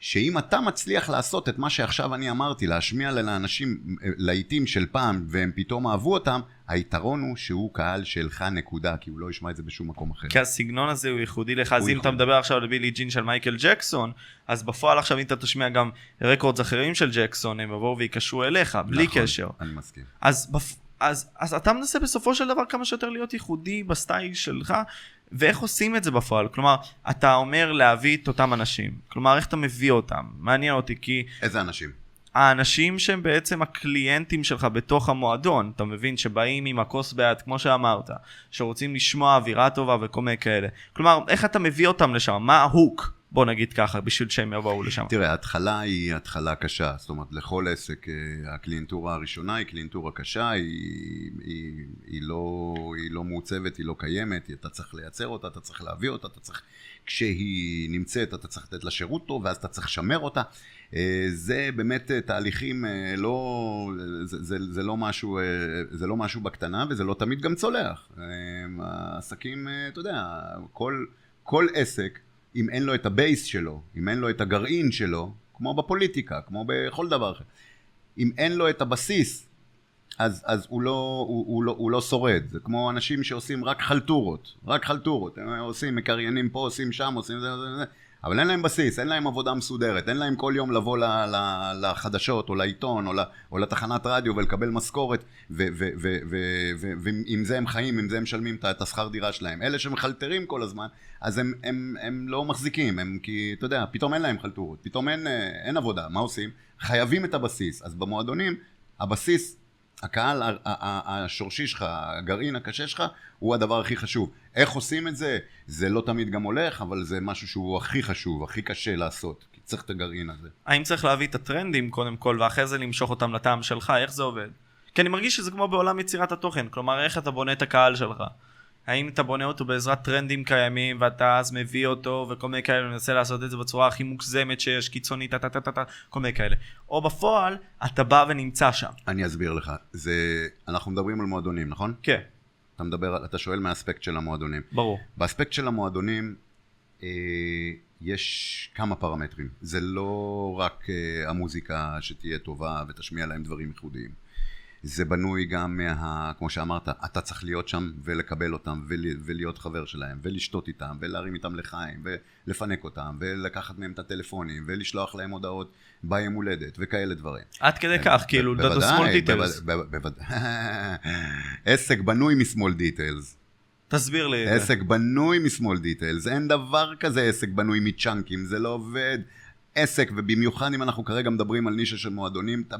שאם אתה מצליח לעשות את מה שעכשיו אני אמרתי, להשמיע לאנשים להיטים של פעם והם פתאום אהבו אותם, היתרון הוא שהוא קהל שלך נקודה, כי הוא לא ישמע את זה בשום מקום אחר. כי הסגנון הזה הוא ייחודי לך, אז אם אתה מדבר עכשיו על בילי ג'ין של מייקל ג'קסון, אז בפועל עכשיו אם אתה תשמיע גם records אחרים של ג'קסון, הם יבואו ויקשרו אליך, בלי נכון, קשר. אני מסכים. אז, בפ... אז, אז אתה מנסה בסופו של דבר כמה שיותר להיות ייחודי ב style שלך, ואיך עושים את זה בפועל? כלומר, אתה אומר להביא את אותם אנשים. כלומר, איך אתה מביא אותם? מעניין אותי, כי... איזה אנשים? האנשים שהם בעצם הקליינטים שלך בתוך המועדון, אתה מבין, שבאים עם הכוס ביד, כמו שאמרת, שרוצים לשמוע אווירה טובה וכל מיני כאלה. כלומר, איך אתה מביא אותם לשם? מה ה hook? בוא נגיד ככה, בשביל שהם יבואו לשם. תראה, ההתחלה היא התחלה קשה, זאת אומרת, לכל עסק, אה, הקליינטורה הראשונה היא קליינטורה קשה, היא, היא, היא, לא, היא לא מעוצבת, היא לא קיימת, אתה צריך לייצר אותה, אתה צריך להביא אותה, אתה צריך, כשהיא נמצאת, אתה צריך לתת לה שירות טוב, ואז אתה צריך לשמר אותה. אה, זה באמת אה, תהליכים לא, זה, זה, זה, לא משהו, זה לא משהו בקטנה, וזה לא תמיד גם צולח. העסקים, אתה יודע, כל, כל עסק, אם אין לו את ה base שלו, אם אין לו את הגרעין שלו, כמו בפוליטיקה, כמו בכל דבר אחר, אם אין לו את הבסיס, אז, אז הוא, לא, הוא, הוא, לא, הוא לא שורד. זה כמו אנשים שעושים רק חלטורות, רק חלטורות. הם עושים, מקריינים פה, עושים שם, עושים זה, זה, זה. אבל אין להם בסיס, אין להם עבודה מסודרת, אין להם כל יום לבוא לחדשות או לעיתון או, או לתחנת רדיו ולקבל משכורת ועם זה הם חיים, עם זה הם משלמים את השכר דירה שלהם. אלה שמחלטרים כל הזמן, אז הם, הם, הם לא מחזיקים, הם כי אתה יודע, פתאום אין להם חלטורות, פתאום אין, אין עבודה, מה עושים? חייבים את הבסיס. אז במועדונים, הבסיס הקהל השורשי שלך, הגרעין הקשה שלך, הוא הדבר הכי חשוב. איך עושים את זה? זה לא תמיד גם הולך, אבל זה משהו שהוא הכי חשוב, הכי קשה לעשות. כי צריך את הגרעין הזה. האם צריך להביא את הטרנדים קודם כל, ואחרי זה למשוך אותם לטעם שלך? איך זה עובד? כי אני מרגיש שזה כמו בעולם יצירת התוכן. כלומר, איך אתה בונה את הקהל שלך? האם אתה בונה אותו בעזרת טרנדים קיימים ואתה אז מביא אותו וכל מיני כאלה ומנסה לעשות את זה בצורה הכי מוגזמת שיש, קיצונית, טה טה טה טה, כל מיני כאלה. או בפועל, אתה בא ונמצא שם. אני אסביר לך. זה... אנחנו מדברים על מועדונים, נכון? כן. אתה מדבר, אתה שואל מהאספקט של המועדונים. ברור. באספקט של המועדונים, אה, יש כמה פרמטרים. זה לא רק אה, המוזיקה שתהיה טובה ותשמיע להם דברים ייחודיים. זה בנוי גם מה... כמו שאמרת, אתה צריך להיות שם ולקבל אותם ול, ולהיות חבר שלהם ולשתות איתם ולהרים איתם לחיים ולפנק אותם ולקחת מהם את הטלפונים ולשלוח להם הודעות ביום הולדת וכאלה דברים. עד כדי כך, כאילו, לדעת small details. בוודאי, עסק בנוי משמאל דיטיילס. תסביר לי. עסק בנוי משמאל דיטיילס, אין דבר כזה עסק בנוי מצ'אנקים, זה לא עובד. עסק, ובמיוחד אם אנחנו כרגע מדברים על נישה של מועדונים, אתה...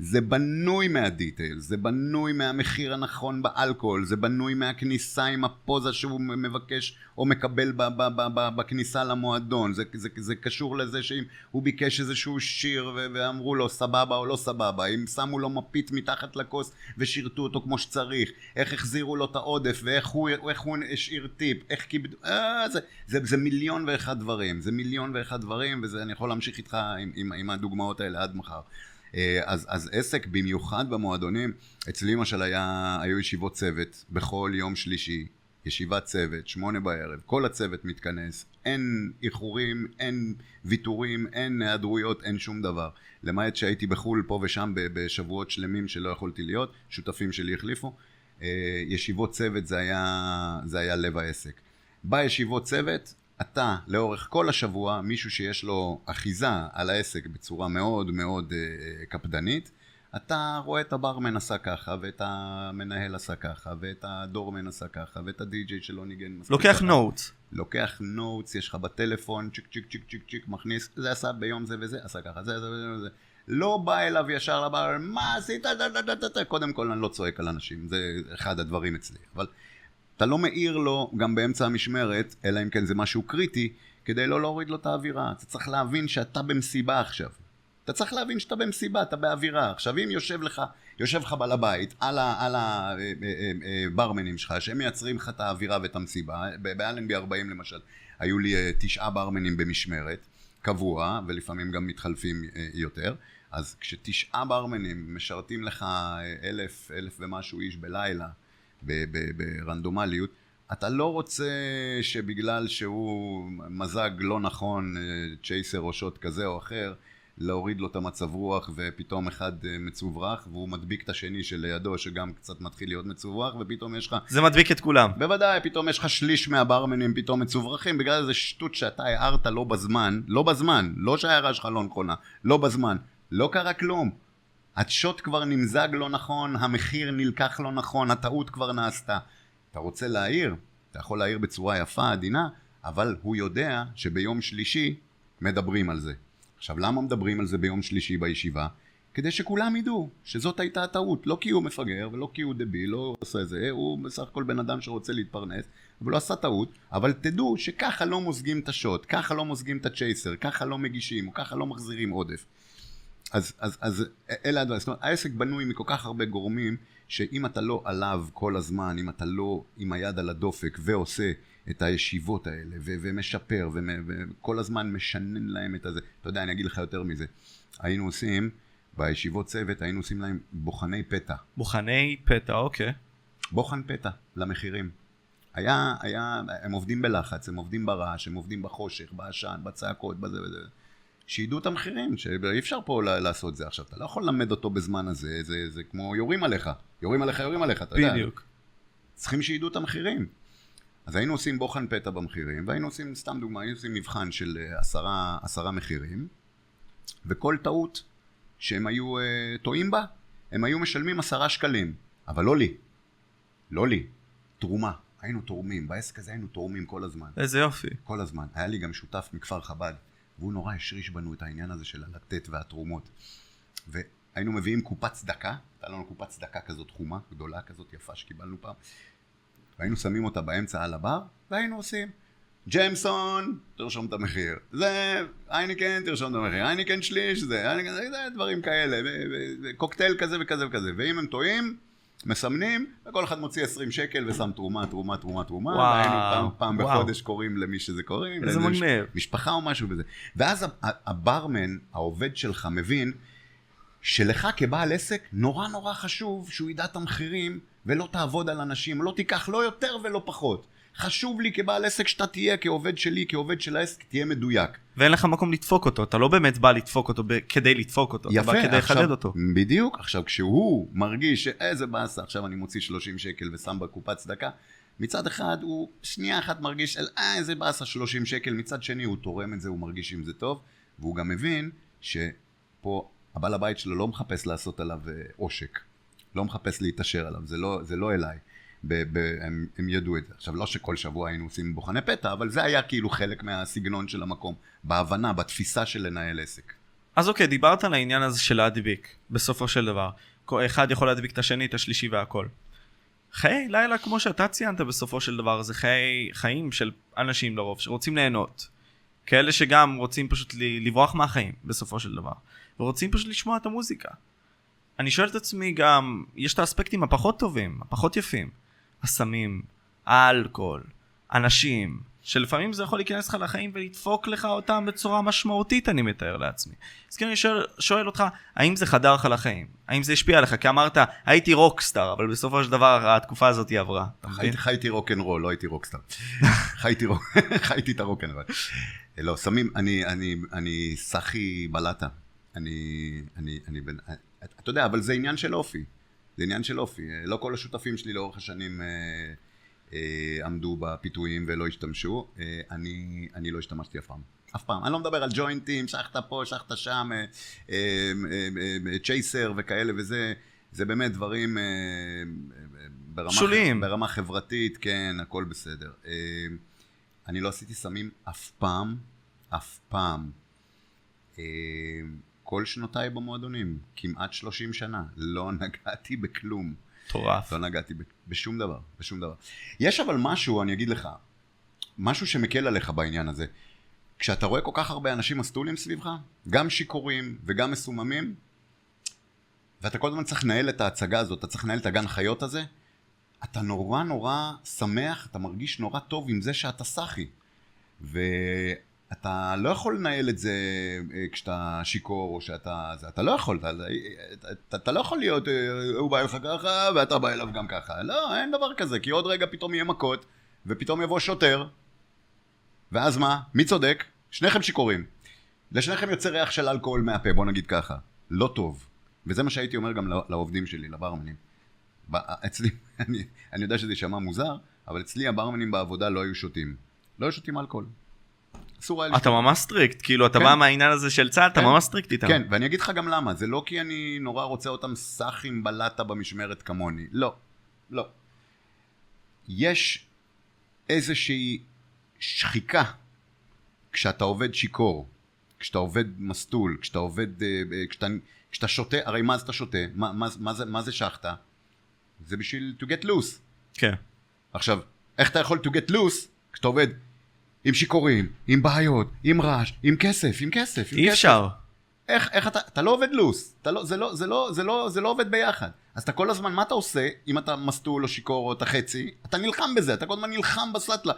זה בנוי מהדיטייל, זה בנוי מהמחיר הנכון באלכוהול, זה בנוי מהכניסה עם הפוזה שהוא מבקש או מקבל ב- ב- ב- ב- בכניסה למועדון, זה, זה, זה קשור לזה שאם הוא ביקש איזשהו שיר ו- ואמרו לו סבבה או לא סבבה, אם שמו לו מפית מתחת לכוס ושירתו אותו כמו שצריך, איך החזירו לו את העודף ואיך הוא, הוא השאיר טיפ, איך כיבדו, אה, זה, זה, זה מיליון ואחד דברים, זה מיליון ואחד דברים ואני יכול להמשיך איתך עם, עם, עם הדוגמאות האלה עד מחר. אה, אז, אז עסק, במיוחד במועדונים, אצלי למשל היה, היו ישיבות צוות בכל יום שלישי, ישיבת צוות, שמונה בערב, כל הצוות מתכנס, אין איחורים, אין ויתורים, אין היעדרויות, אין שום דבר. למעט שהייתי בחו"ל פה ושם בשבועות שלמים שלא יכולתי להיות, שותפים שלי החליפו. אה, ישיבות צוות זה היה, זה היה לב העסק. בישיבות צוות אתה לאורך כל השבוע מישהו שיש לו אחיזה על העסק בצורה מאוד מאוד אה, קפדנית, אתה רואה את הברמן עשה ככה, ואת המנהל עשה ככה, ואת הדורמן עשה ככה, ואת הדי-ג'יי שלא ניגן מספיק לוקח נוטס. לוקח נוטס, יש לך בטלפון, צ'יק צ'יק צ'יק צ'יק צ'יק, מכניס, זה עשה ביום זה וזה, עשה ככה, זה זה וזה וזה. לא בא אליו ישר לבר, מה עשית? קודם כל אני לא צועק על אנשים, זה אחד הדברים אצלי. אבל אתה לא מעיר לו גם באמצע המשמרת, אלא אם כן זה משהו קריטי, כדי לא להוריד לו את האווירה. אתה צריך להבין שאתה במסיבה עכשיו. אתה צריך להבין שאתה במסיבה, אתה באווירה. עכשיו, אם יושב לך, יושב לך בעל הבית על הברמנים שלך, שהם מייצרים לך את האווירה ואת המסיבה, באלנבי 40 למשל, היו לי אה, תשעה ברמנים במשמרת, קבוע, ולפעמים גם מתחלפים אה, יותר. אז כשתשעה ברמנים משרתים לך אה, אלף, אלף ומשהו איש בלילה, ברנדומליות, אתה לא רוצה שבגלל שהוא מזג לא נכון, צ'ייסר או שוט כזה או אחר, להוריד לו את המצב רוח ופתאום אחד אה, מצוברח והוא מדביק את השני שלידו שגם קצת מתחיל להיות מצוברח ופתאום יש לך... זה מדביק את כולם. בוודאי, פתאום יש לך שליש מהברמנים פתאום מצוברחים בגלל איזה שטות שאתה הערת לא בזמן, לא בזמן, לא שההערה שלך לא נכונה, לא בזמן, לא קרה כלום. השוט כבר נמזג לא נכון, המחיר נלקח לא נכון, הטעות כבר נעשתה. אתה רוצה להעיר, אתה יכול להעיר בצורה יפה, עדינה, אבל הוא יודע שביום שלישי מדברים על זה. עכשיו, למה מדברים על זה ביום שלישי בישיבה? כדי שכולם ידעו שזאת הייתה הטעות, לא כי הוא מפגר ולא כי הוא דביל, לא עושה זה, הוא בסך הכל בן אדם שרוצה להתפרנס, אבל לא עשה טעות, אבל תדעו שככה לא מוזגים את השוט, ככה לא מוזגים את הצ'ייסר, ככה לא מגישים, או ככה לא מחזירים עודף. אז, אז, אז אלה הדברים, זאת אומרת, העסק בנוי מכל כך הרבה גורמים, שאם אתה לא עליו כל הזמן, אם אתה לא עם היד על הדופק ועושה את הישיבות האלה, ו- ומשפר, וכל הזמן משנן להם את הזה. אתה יודע, אני אגיד לך יותר מזה. היינו עושים, בישיבות צוות, היינו עושים להם בוחני פתע. בוחני פתע, אוקיי. בוחן פתע למחירים. היה, היה, הם עובדים בלחץ, הם עובדים ברעש, הם עובדים בחושך, בעשן, בצעקות, בזה וזה. שידעו את המחירים, שאי אפשר פה לעשות זה עכשיו. אתה לא יכול ללמד אותו בזמן הזה, זה, זה, זה כמו יורים עליך. יורים עליך, יורים עליך, אתה יודע. בדיוק. צריכים שידעו את המחירים. אז היינו עושים בוחן פתע במחירים, והיינו עושים, סתם דוגמא, היינו עושים מבחן של אה, עשרה, עשרה מחירים, וכל טעות שהם היו uh, טועים בה, הם היו משלמים עשרה שקלים, אבל לא לי, לא לי, תרומה. היינו תורמים, בעסק הזה היינו תורמים כל הזמן. איזה יופי. כל הזמן. היה לי גם שותף מכפר חב"ד, והוא נורא השריש בנו את העניין הזה של הלתת והתרומות. והיינו מביאים קופת צדקה, הייתה לנו קופת צדקה כזאת חומה, גדולה כזאת יפה שקיבלנו פעם, והיינו שמים אותה באמצע על הבר, והיינו עושים ג'יימסון, תרשום את המחיר. זה, אייניקן, תרשום את המחיר. אייניקן שליש, זה, אייניקן, זה, זה דברים כאלה. קוקטייל כזה וכזה וכזה. ואם הם טועים, מסמנים, וכל אחד מוציא 20 שקל ושם תרומה, תרומה, תרומה, תרומה. וואו, והיינו פעם, פעם וואו. בחודש קוראים למי שזה קוראים. איזה מגניב. משפחה או משהו וזה. ואז הברמן, העובד שלך, מבין שלך כבעל עסק, נורא נורא חשוב שהוא ידע את המחירים ולא תעבוד על אנשים, לא תיקח לא יותר ולא פחות. חשוב לי כבעל עסק שאתה תהיה, כעובד שלי, כעובד של העסק, תהיה מדויק. ואין לך מקום לדפוק אותו, אתה לא באמת בא לדפוק אותו ב- כדי לדפוק אותו, יפה, אתה בא כדי לחדד אותו. בדיוק, עכשיו כשהוא מרגיש שאיזה באסה, עכשיו אני מוציא 30 שקל ושם בקופת צדקה, מצד אחד הוא שנייה אחת מרגיש, אה איזה באסה 30 שקל, מצד שני הוא תורם את זה, הוא מרגיש עם זה טוב, והוא גם מבין שפה הבעל הבית שלו לא מחפש לעשות עליו אה, עושק. לא מחפש להתעשר עליו, זה לא, זה לא אליי. ב, ב, הם, הם ידעו את זה. עכשיו, לא שכל שבוע היינו עושים בוחני פתע, אבל זה היה כאילו חלק מהסגנון של המקום, בהבנה, בתפיסה של לנהל עסק. אז אוקיי, דיברת על העניין הזה של להדביק, בסופו של דבר. אחד יכול להדביק את השני, את השלישי והכל. חיי לילה, כמו שאתה ציינת בסופו של דבר, זה חיי חיים של אנשים לרוב, שרוצים ליהנות. כאלה שגם רוצים פשוט לברוח מהחיים, בסופו של דבר. ורוצים פשוט לשמוע את המוזיקה. אני שואל את עצמי גם, יש את האספקטים הפחות טובים, הפחות יפים. הסמים, האלכוהול, אנשים, שלפעמים זה יכול להיכנס לך לחיים ולדפוק לך אותם בצורה משמעותית, אני מתאר לעצמי. אז כן, אני שואל, שואל אותך, האם זה חדר לך לחיים? האם זה השפיע עליך? כי אמרת, הייתי רוקסטאר, אבל בסופו של דבר התקופה הזאת היא עברה. חייתי רוקנרול, לא הייתי רוקסטאר. *laughs* *laughs* חייתי את הרוקנרול. לא, סמים, אני סחי בלטה. אני, אני, אני, אתה יודע, אבל זה עניין של אופי. זה עניין של אופי. לא כל השותפים שלי לאורך השנים אה, אה, עמדו בפיתויים ולא השתמשו. אה, אני, אני לא השתמשתי אף פעם. אף פעם. אני לא מדבר על ג'וינטים, שחת פה, שחת שם, אה, אה, אה, צ'ייסר וכאלה וזה. זה באמת דברים אה, ברמה, שוליים. ברמה חברתית, כן, הכל בסדר. אה, אני לא עשיתי סמים אף פעם, אף פעם. כל שנותיי במועדונים, כמעט 30 שנה, לא *laughs* נגעתי בכלום. מטורף. לא נגעתי בשום דבר, בשום דבר. יש אבל משהו, אני אגיד לך, משהו שמקל עליך בעניין הזה. כשאתה רואה כל כך הרבה אנשים מסטולים סביבך, גם שיכורים וגם מסוממים, ואתה כל הזמן צריך לנהל את ההצגה הזאת, אתה צריך לנהל את הגן חיות הזה, אתה נורא נורא שמח, אתה מרגיש נורא טוב עם זה שאתה סאחי. ואתה לא יכול לנהל את זה אה, כשאתה שיכור או שאתה... זה, אתה לא יכול, אתה, אתה, אתה לא יכול להיות, אה, הוא בא אליך ככה ואתה בא אליו גם ככה. לא, אין דבר כזה, כי עוד רגע פתאום יהיה מכות, ופתאום יבוא שוטר, ואז מה? מי צודק? שניכם שיכורים. לשניכם יוצא ריח של אלכוהול מהפה, בוא נגיד ככה. לא טוב. וזה מה שהייתי אומר גם לעובדים שלי, לברמנים. אצלי, *laughs* אני, אני יודע שזה יישמע מוזר, אבל אצלי הברמנים בעבודה לא היו שותים. לא היו שותים אלכוהול. אסור היה לשתות. אתה ממש strict, כאילו אתה כן. בא מהעניין הזה של צה"ל, אתה כן. ממש strict איתם. כן, ואני אגיד לך גם למה, זה לא כי אני נורא רוצה אותם סאחים בלטה במשמרת כמוני, לא, לא. יש איזושהי שחיקה כשאתה עובד שיכור, כשאתה עובד מסטול, כשאתה עובד, אה, אה, כשאתה, כשאתה שותה, הרי מה זה אתה שותה? מה, מה, מה, זה, מה זה שחטה? זה בשביל to get loose. כן. עכשיו, איך אתה יכול to get loose כשאתה עובד עם שיכורים, עם בעיות, עם רעש, עם כסף, עם כסף, עם אי כסף. אפשר. איך, איך אתה, אתה לא עובד לוס, אתה לא, זה, לא, זה, לא, זה, לא, זה לא עובד ביחד. אז אתה כל הזמן, מה אתה עושה אם אתה מסטול או שיכור או אתה חצי? אתה נלחם בזה, אתה כל הזמן נלחם בסטלה.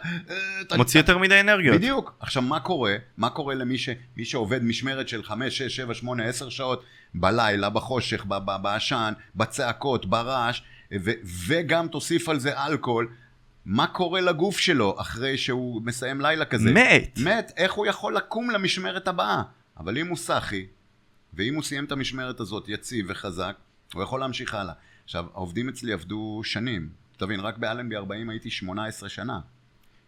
אתה, מוציא יותר מדי אנרגיות. בדיוק. עכשיו, מה קורה? מה קורה למי ש, שעובד משמרת של 5, 6, 7, 8, 10 שעות בלילה, בחושך, בעשן, בצעקות, ברעש, ו, וגם תוסיף על זה אלכוהול, מה קורה לגוף שלו אחרי שהוא מסיים לילה כזה? מת. מת, איך הוא יכול לקום למשמרת הבאה? אבל אם הוא סאחי, ואם הוא סיים את המשמרת הזאת יציב וחזק, הוא יכול להמשיך הלאה. עכשיו, העובדים אצלי עבדו שנים. תבין, רק באלנבי 40 הייתי 18 שנה.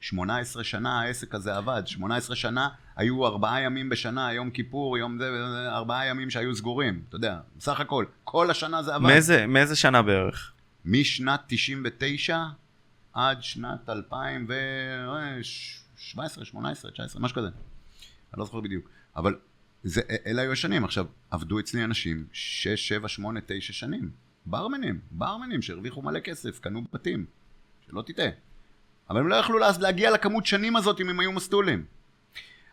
18 שנה העסק הזה עבד, 18 שנה היו ארבעה ימים בשנה, יום כיפור, יום זה, ארבעה ימים שהיו סגורים, אתה יודע, בסך הכל, כל השנה זה עבד. מאיזה, מאיזה שנה בערך? משנת 99 עד שנת 2017, 18, 19, משהו כזה. אני לא זוכר בדיוק. אבל זה, אלה היו השנים. עכשיו, עבדו אצלי אנשים 6, 7, 8, 9 שנים. ברמנים, ברמנים שהרוויחו מלא כסף, קנו בתים. שלא תטעה. אבל הם לא יכלו להגיע לכמות שנים הזאת אם הם היו מסטולים.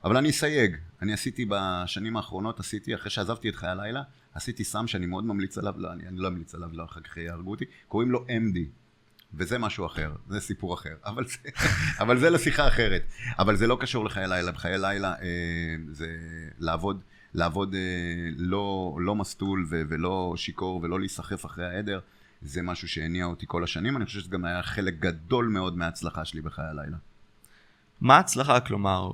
אבל אני אסייג, אני עשיתי בשנים האחרונות, עשיתי, אחרי שעזבתי את חיי הלילה, עשיתי סם שאני מאוד ממליץ עליו, לא, אני, אני לא ממליץ עליו, לא אחר כך יהרגו אותי, קוראים לו MD, וזה משהו אחר, זה סיפור אחר, אבל זה, אבל זה לשיחה אחרת. אבל זה לא קשור לחיי לילה, בחיי לילה אה, זה לעבוד, לעבוד אה, לא, לא מסטול ו, ולא שיכור ולא להיסחף אחרי העדר, זה משהו שהניע אותי כל השנים, אני חושב שזה גם היה חלק גדול מאוד מההצלחה שלי בחיי הלילה. מה ההצלחה, כלומר,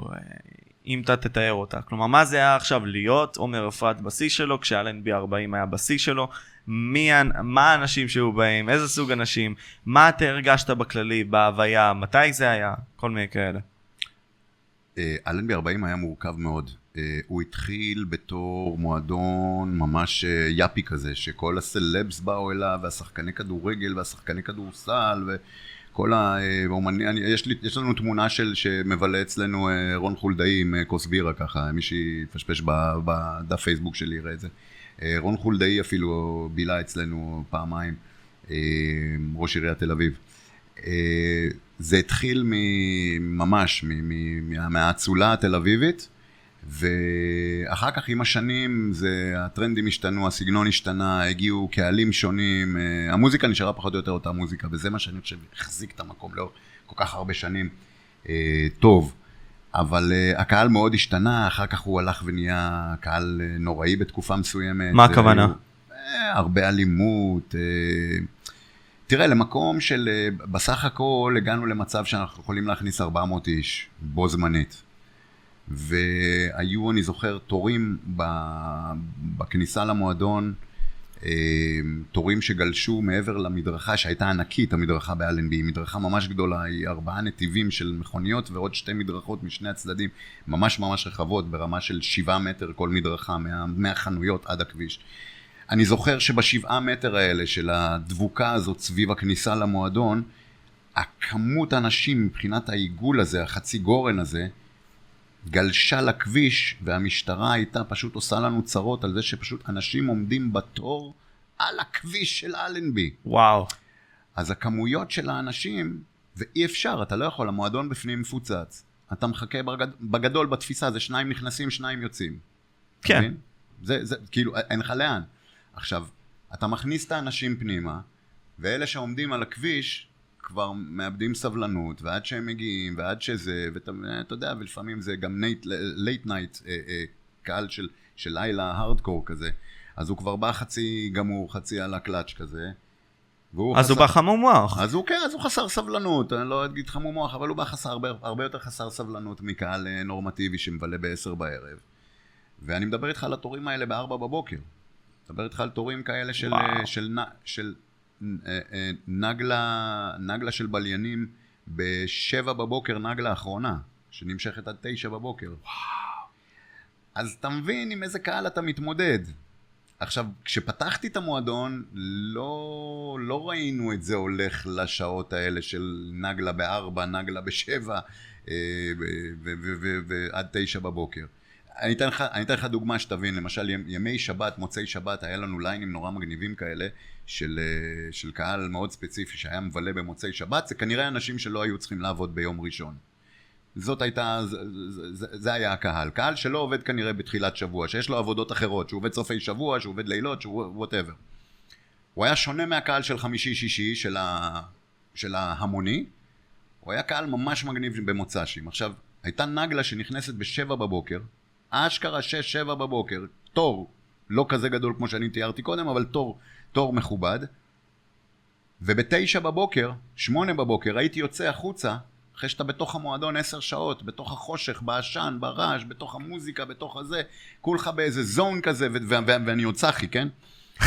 אם אתה תתאר אותה? כלומר, מה זה היה עכשיו להיות עומר אפרת בשיא שלו, כשאלנבי 40 היה בשיא שלו? מי, מה האנשים שהיו באים, איזה סוג אנשים, מה אתה הרגשת בכללי, בהוויה, מתי זה היה, כל מיני כאלה. אה, אלנבי 40 היה מורכב מאוד. אה, הוא התחיל בתור מועדון ממש אה, יאפי כזה, שכל הסלבס באו אליו, והשחקני כדורגל והשחקני כדורסל, וכל האומנים, יש, יש לנו תמונה של שמבלה אצלנו רון חולדאי עם כוס בירה ככה, מי שיפשפש בדף פייסבוק שלי יראה את זה. אה, רון חולדאי אפילו בילה אצלנו פעמיים, אה, ראש עיריית תל אביב. אה, זה התחיל ממש מהאצולה התל אביבית, ואחר כך עם השנים זה, הטרנדים השתנו, הסגנון השתנה, הגיעו קהלים שונים, המוזיקה נשארה פחות או יותר אותה מוזיקה, וזה מה שאני חושב החזיק את המקום לאור כל כך הרבה שנים טוב. אבל uh, הקהל מאוד השתנה, אחר כך הוא הלך ונהיה קהל uh, נוראי בתקופה מסוימת. מה הכוונה? Uh, הרבה אלימות. Uh, תראה, למקום של, uh, בסך הכל הגענו למצב שאנחנו יכולים להכניס 400 איש בו זמנית. והיו, אני זוכר, תורים בכניסה למועדון. אמ, תורים שגלשו מעבר למדרכה שהייתה ענקית, המדרכה באלנבי, מדרכה ממש גדולה, היא ארבעה נתיבים של מכוניות ועוד שתי מדרכות משני הצדדים, ממש ממש רחבות, ברמה של שבעה מטר כל מדרכה, מה, מהחנויות עד הכביש. אני זוכר שבשבעה מטר האלה של הדבוקה הזאת סביב הכניסה למועדון, הכמות האנשים מבחינת העיגול הזה, החצי גורן הזה, גלשה לכביש והמשטרה הייתה פשוט עושה לנו צרות על זה שפשוט אנשים עומדים בתור על הכביש של אלנבי. וואו. אז הכמויות של האנשים, ואי אפשר, אתה לא יכול, המועדון בפנים מפוצץ. אתה מחכה בגד... בגדול בתפיסה, זה שניים נכנסים, שניים יוצאים. כן. מבין? זה, זה, כאילו, אין לך לאן. עכשיו, אתה מכניס את האנשים פנימה, ואלה שעומדים על הכביש כבר מאבדים סבלנות, ועד שהם מגיעים, ועד שזה, ואתה אתה יודע, ולפעמים זה גם night, late night, אה, אה, קהל של, של לילה הארדקור כזה, אז הוא כבר בא חצי גמור, חצי על הקלאץ' כזה. אז הוא חסר- בא חמום מוח. אז הוא כן, אז הוא חסר סבלנות, אני לא אגיד חמום מוח, אבל הוא בא חסר, הרבה, הרבה יותר חסר סבלנות מקהל אה, נורמטיבי שמבלה בעשר בערב. ואני מדבר איתך על התורים האלה בארבע בבוקר. מדבר איתך על תורים כאלה של, וואו. אה, של, של אה, נגלה, נגלה של בליינים בשבע בבוקר, נגלה האחרונה, שנמשכת עד תשע בבוקר. אז אתה מבין עם איזה קהל אתה מתמודד. עכשיו, כשפתחתי את המועדון, לא, לא ראינו את זה הולך לשעות האלה של נגלה בארבע, נגלה בשבע, אה, ועד תשע בבוקר. אני אני אתן לך דוגמה שתבין, למשל ימ- ימי שבת, מוצאי שבת, היה לנו ליינים נורא מגניבים כאלה של, אה, של קהל מאוד ספציפי שהיה מבלה במוצאי שבת, זה כנראה אנשים שלא היו צריכים לעבוד ביום ראשון. זאת הייתה, זה, זה, היה הקהל. קהל שלא עובד כנראה בתחילת שבוע, שיש לו עבודות אחרות, שהוא עובד סופי שבוע, שהוא עובד לילות, שהוא whatever. הוא היה שונה מהקהל של חמישי-שישי, של, ה, של ההמוני, הוא היה קהל ממש מגניב במוצ"שים. עכשיו, הייתה נגלה שנכנסת בשבע בבוקר, אשכרה שש-שבע בבוקר, תור לא כזה גדול כמו שאני תיארתי קודם, אבל תור, תור מכובד. ובתשע בבוקר, שמונה בבוקר, הייתי יוצא החוצה, אחרי שאתה בתוך המועדון עשר שעות, בתוך החושך, בעשן, ברעש, בתוך המוזיקה, בתוך הזה, כולך באיזה זון כזה, ואני עוד צחי, כן? *laughs*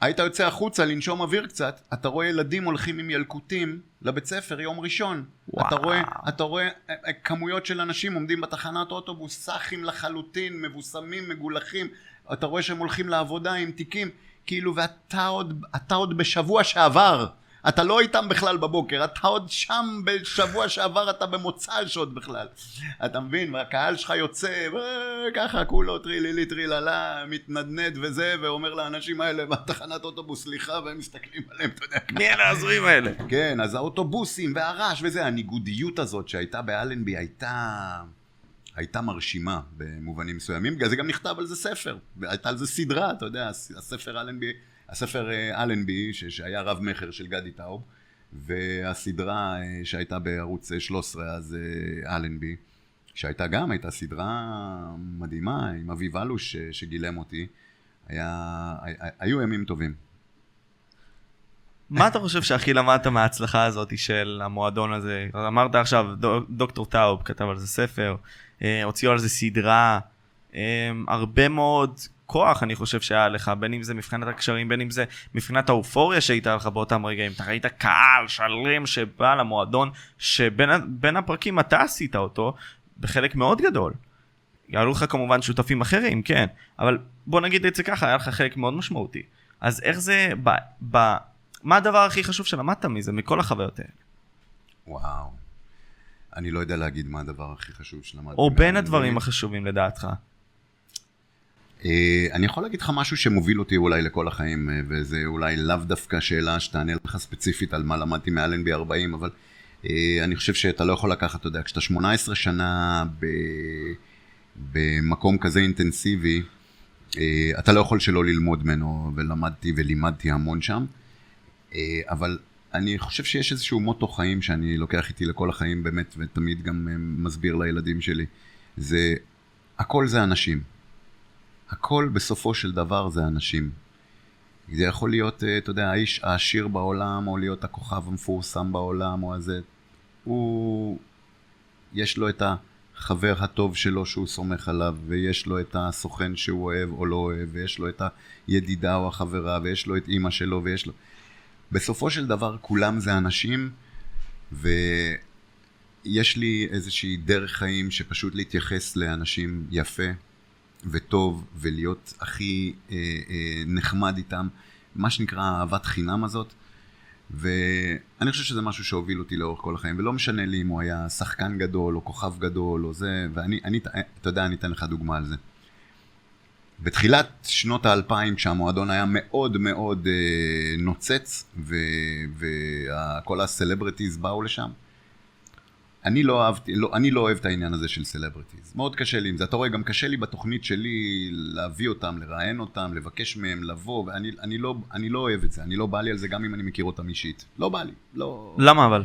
היית יוצא החוצה לנשום אוויר קצת, אתה רואה ילדים הולכים עם ילקוטים לבית ספר יום ראשון. וואו. אתה רואה, אתה רואה אה, אה, כמויות של אנשים עומדים בתחנת אוטובוס, סאחים לחלוטין, מבוסמים, מגולחים. אתה רואה שהם הולכים לעבודה עם תיקים, כאילו, ואתה עוד, אתה עוד בשבוע שעבר. אתה לא איתם בכלל בבוקר, אתה עוד שם בשבוע שעבר, אתה במוצ"ש עוד בכלל. אתה מבין? והקהל שלך יוצא, וככה כולו טרילילי טריללה, מתנדנד וזה, ואומר לאנשים האלה בתחנת אוטובוס סליחה, והם מסתכלים עליהם, אתה יודע, מי אלה ההזויים האלה? כן, אז האוטובוסים והרעש וזה, הניגודיות הזאת שהייתה באלנבי הייתה... הייתה מרשימה במובנים מסוימים, בגלל זה גם נכתב על זה ספר, הייתה על זה סדרה, אתה יודע, הספר אלנבי, הספר אה, אלנבי, שהיה רב מכר של גדי טאוב, והסדרה אה, שהייתה בערוץ אה, 13 אז אה, אלנבי, שהייתה גם, הייתה סדרה מדהימה עם אביב אלוש שגילם אותי, היה, היו ימים טובים. מה אתה חושב שהכי למדת מההצלחה הזאת של המועדון הזה? אמרת עכשיו, דו- דוקטור טאוב כתב על זה ספר, הוציאו על זה סדרה, אה, הרבה מאוד כוח אני חושב שהיה לך, בין אם זה מבחינת הקשרים, בין אם זה מבחינת האופוריה שהייתה לך באותם רגעים. אתה ראית קהל שלם שבא למועדון, שבין הפרקים אתה עשית אותו, בחלק מאוד גדול. יעלו לך כמובן שותפים אחרים, כן, אבל בוא נגיד את זה ככה, היה לך חלק מאוד משמעותי. אז איך זה, ב, ב, מה הדבר הכי חשוב שלמדת מזה, מכל החוויות האלה? וואו. אני לא יודע להגיד מה הדבר הכי חשוב שלמדתי. או בין. הדברים החשובים לדעתך. אה, אני יכול להגיד לך משהו שמוביל אותי אולי לכל החיים, אה, וזה אולי לאו דווקא שאלה שתענה לך ספציפית על מה למדתי מאלנבי 40, אבל אה, אני חושב שאתה לא יכול לקחת, אתה יודע, כשאתה 18 שנה ב... במקום כזה אינטנסיבי, אתה לא יכול שלא ללמוד ממנו, ולמדתי ולימדתי המון שם, אבל אני חושב שיש איזשהו מוטו חיים שאני לוקח איתי לכל החיים באמת, ותמיד גם אה, מסביר לילדים שלי, זה הכל זה אנשים. הכל בסופו של דבר זה אנשים. זה יכול להיות, אה, אתה יודע, האיש העשיר בעולם, או להיות הכוכב המפורסם בעולם, או הזה. הוא... יש לו את החבר הטוב שלו שהוא סומך עליו, ויש לו את הסוכן שהוא אוהב או לא אוהב, ויש לו את הידידה או החברה, ויש לו את אימא שלו, ויש לו... בסופו של דבר כולם זה אנשים, ויש לי איזושהי דרך חיים שפשוט להתייחס לאנשים יפה, וטוב ולהיות הכי אה, אה, נחמד איתם, מה שנקרא אהבת חינם הזאת. ואני חושב שזה משהו שהוביל אותי לאורך כל החיים, ולא משנה לי אם הוא היה שחקן גדול או כוכב גדול או זה, ואני, אני, אתה יודע, אני אתן לך דוגמה על זה. בתחילת שנות האלפיים, כשהמועדון היה מאוד מאוד אה, נוצץ, וכל הסלבריטיז באו לשם, אני לא אהבתי, לא, אני לא אוהב את העניין הזה של סלבריטיז. מאוד קשה לי עם זה. אתה רואה, גם קשה לי בתוכנית שלי להביא אותם, לראיין אותם, לבקש מהם לבוא, ואני אני לא, אני לא אוהב את זה. אני לא בא לי על זה גם אם אני מכיר אותם אישית. לא בא לי. לא... למה אבל?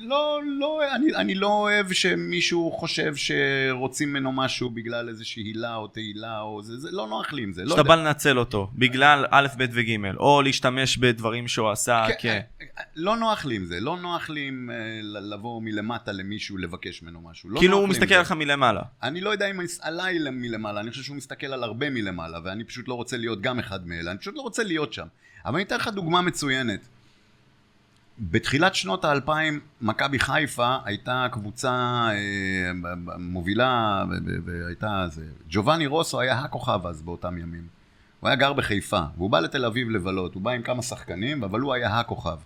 לא, לא, אני, אני לא אוהב שמישהו חושב שרוצים ממנו משהו בגלל איזושהי הילה או תהילה או זה, זה לא נוח לי עם זה. לא שאתה יודע. בא לנצל אותו, בגלל א', ב' וג', או להשתמש בדברים שהוא עשה כ... כן, לא נוח לי עם זה, לא נוח לי עם אה, לבוא מלמטה למישהו לבקש ממנו משהו. לא כאילו הוא מסתכל. עליך מלמעלה. אני לא יודע אם עליי מלמעלה, אני חושב שהוא מסתכל על הרבה מלמעלה, ואני פשוט לא רוצה להיות גם אחד מאלה, אני פשוט לא רוצה להיות שם. אבל אני אתן לך דוגמה מצוינת. בתחילת שנות האלפיים, מכבי חיפה הייתה קבוצה אה, מובילה, והייתה זה. ג'ובאני רוסו היה הכוכב אז באותם ימים. הוא היה גר בחיפה, והוא בא לתל אביב לבלות, הוא בא עם כמה שחקנים, אבל הוא היה הכוכב.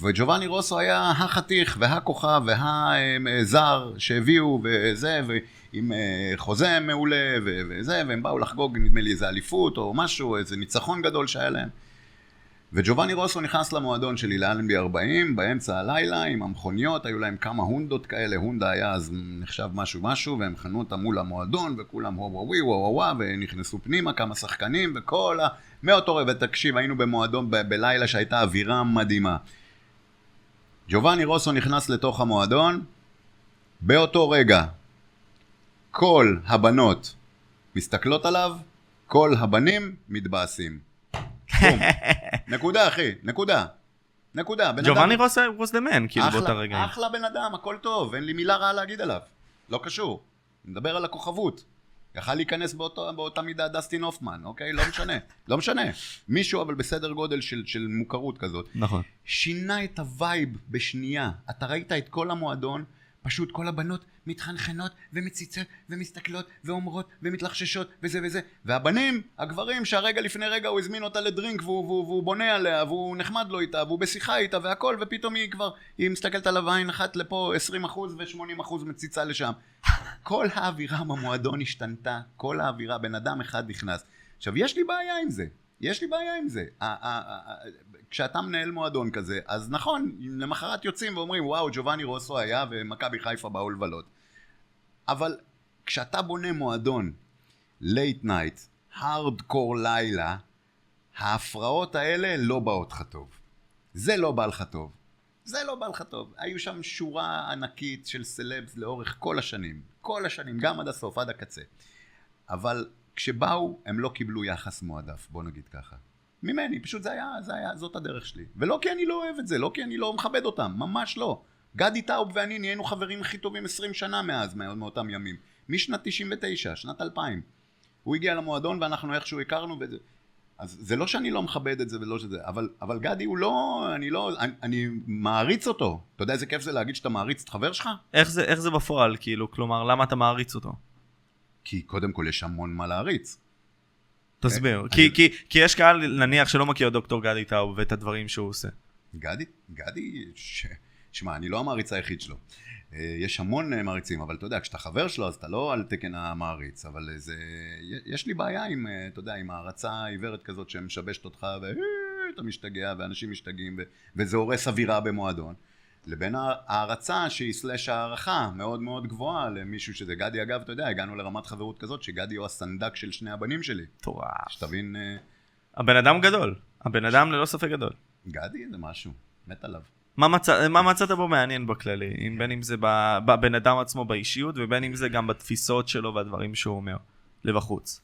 וג'ובאני רוסו היה החתיך והכוכב והזר שהביאו וזה, ועם אה, חוזה מעולה וזה, והם באו לחגוג נדמה לי איזה אליפות או משהו, איזה ניצחון גדול שהיה להם. וג'ובאני רוסו נכנס למועדון שלי לאלנבי 40 באמצע הלילה עם המכוניות, היו להם כמה הונדות כאלה, הונדה היה אז נחשב משהו משהו, והם חנו אותם מול המועדון וכולם הו ווי וואו וואו ונכנסו פנימה כמה שחקנים וכל ה... מאותו רגע, תקשיב, היינו במועדון ב- בלילה שהייתה אווירה מדהימה. ג'ובאני רוסו נכנס לתוך המועדון, באותו רגע כל הבנות מסתכלות עליו, כל הבנים מתבאסים. בום. *laughs* נקודה אחי, נקודה. נקודה. בן ג'ובאני אדם- רוס was the man, כאילו באותה רגע. אחלה בן אדם, הכל טוב, אין לי מילה רעה להגיד עליו. לא קשור. אני מדבר על הכוכבות. יכל להיכנס באותו, באותה מידה דסטין הופמן, אוקיי? לא משנה. לא משנה. מישהו אבל בסדר גודל של, של מוכרות כזאת. נכון. שינה את ה vibe בשנייה. אתה ראית את כל המועדון, פשוט כל הבנות מתחנחנות ומציצות ומסתכלות ואומרות ומתלחששות וזה וזה. והבנים, הגברים, שהרגע לפני רגע הוא הזמין אותה לדרינק והוא, והוא, והוא בונה עליה והוא נחמד לו איתה והוא בשיחה איתה והכל ופתאום היא כבר, היא מסתכלת עליו עין אחת לפה 20% ו-80% מציצה לשם. כל האווירה במועדון השתנתה, כל האווירה, בן אדם אחד נכנס. עכשיו, יש לי בעיה עם זה. יש לי בעיה עם זה. כשאתה מנהל מועדון כזה, אז נכון, למחרת יוצאים ואומרים, וואו, ג'ובאני רוסו היה ומכבי חיפה באו לבלות. אבל כשאתה בונה מועדון, late night, hardcore לילה, ההפרעות האלה לא באות לך טוב. זה לא בא לך טוב. זה לא בא לך טוב. היו שם שורה ענקית של סלבס לאורך כל השנים. כל השנים, גם עד הסוף, עד הקצה. אבל כשבאו, הם לא קיבלו יחס מועדף, בוא נגיד ככה. ממני, פשוט זה היה, זה היה, זאת הדרך שלי. ולא כי אני לא אוהב את זה, לא כי אני לא מכבד אותם, ממש לא. גדי טאוב ואני נהיינו חברים הכי טובים 20 שנה מאז, מא- מאותם ימים. משנת 99, שנת 2000. הוא הגיע למועדון ואנחנו איכשהו הכרנו וזה. אז זה לא שאני לא מכבד את זה ולא שזה, אבל, אבל גדי הוא לא, אני לא, אני, אני מעריץ אותו. אתה יודע איזה כיף זה להגיד שאתה מעריץ את חבר שלך? איך זה, איך זה בפועל, כאילו, כלומר, למה אתה מעריץ אותו? כי קודם כל יש המון מה להריץ. תסביר. אני- כי, כי, כי יש קהל, נניח, שלא מכיר דוקטור גדי טאוב ואת הדברים שהוא עושה. גדי, גדי, ש... שמע, אני לא המעריץ היחיד שלו. אה, יש המון אה, מעריצים, אבל אתה יודע, כשאתה חבר שלו, אז אתה לא על תקן המעריץ, אבל זה... יש לי בעיה עם, אה, אתה יודע, עם הערצה עיוורת כזאת שמשבשת אותך, ואתה משתגע, ואנשים משתגעים, ו... וזה הורס אווירה במועדון. לבין הערצה שהיא סלאש הערכה מאוד מאוד גבוהה למישהו שזה גדי אגב אתה יודע הגענו לרמת חברות כזאת שגדי הוא הסנדק של שני הבנים שלי מטורף. שתבין אה, הבן אדם גדול. הבן אדם ללא ספק גדול. גדי זה משהו מת עליו מה, מצא, מה מצאת בו מעניין בכללי? אם בין אם זה בבן אדם עצמו באישיות ובין אם זה גם בתפיסות שלו והדברים שהוא אומר. לבחוץ.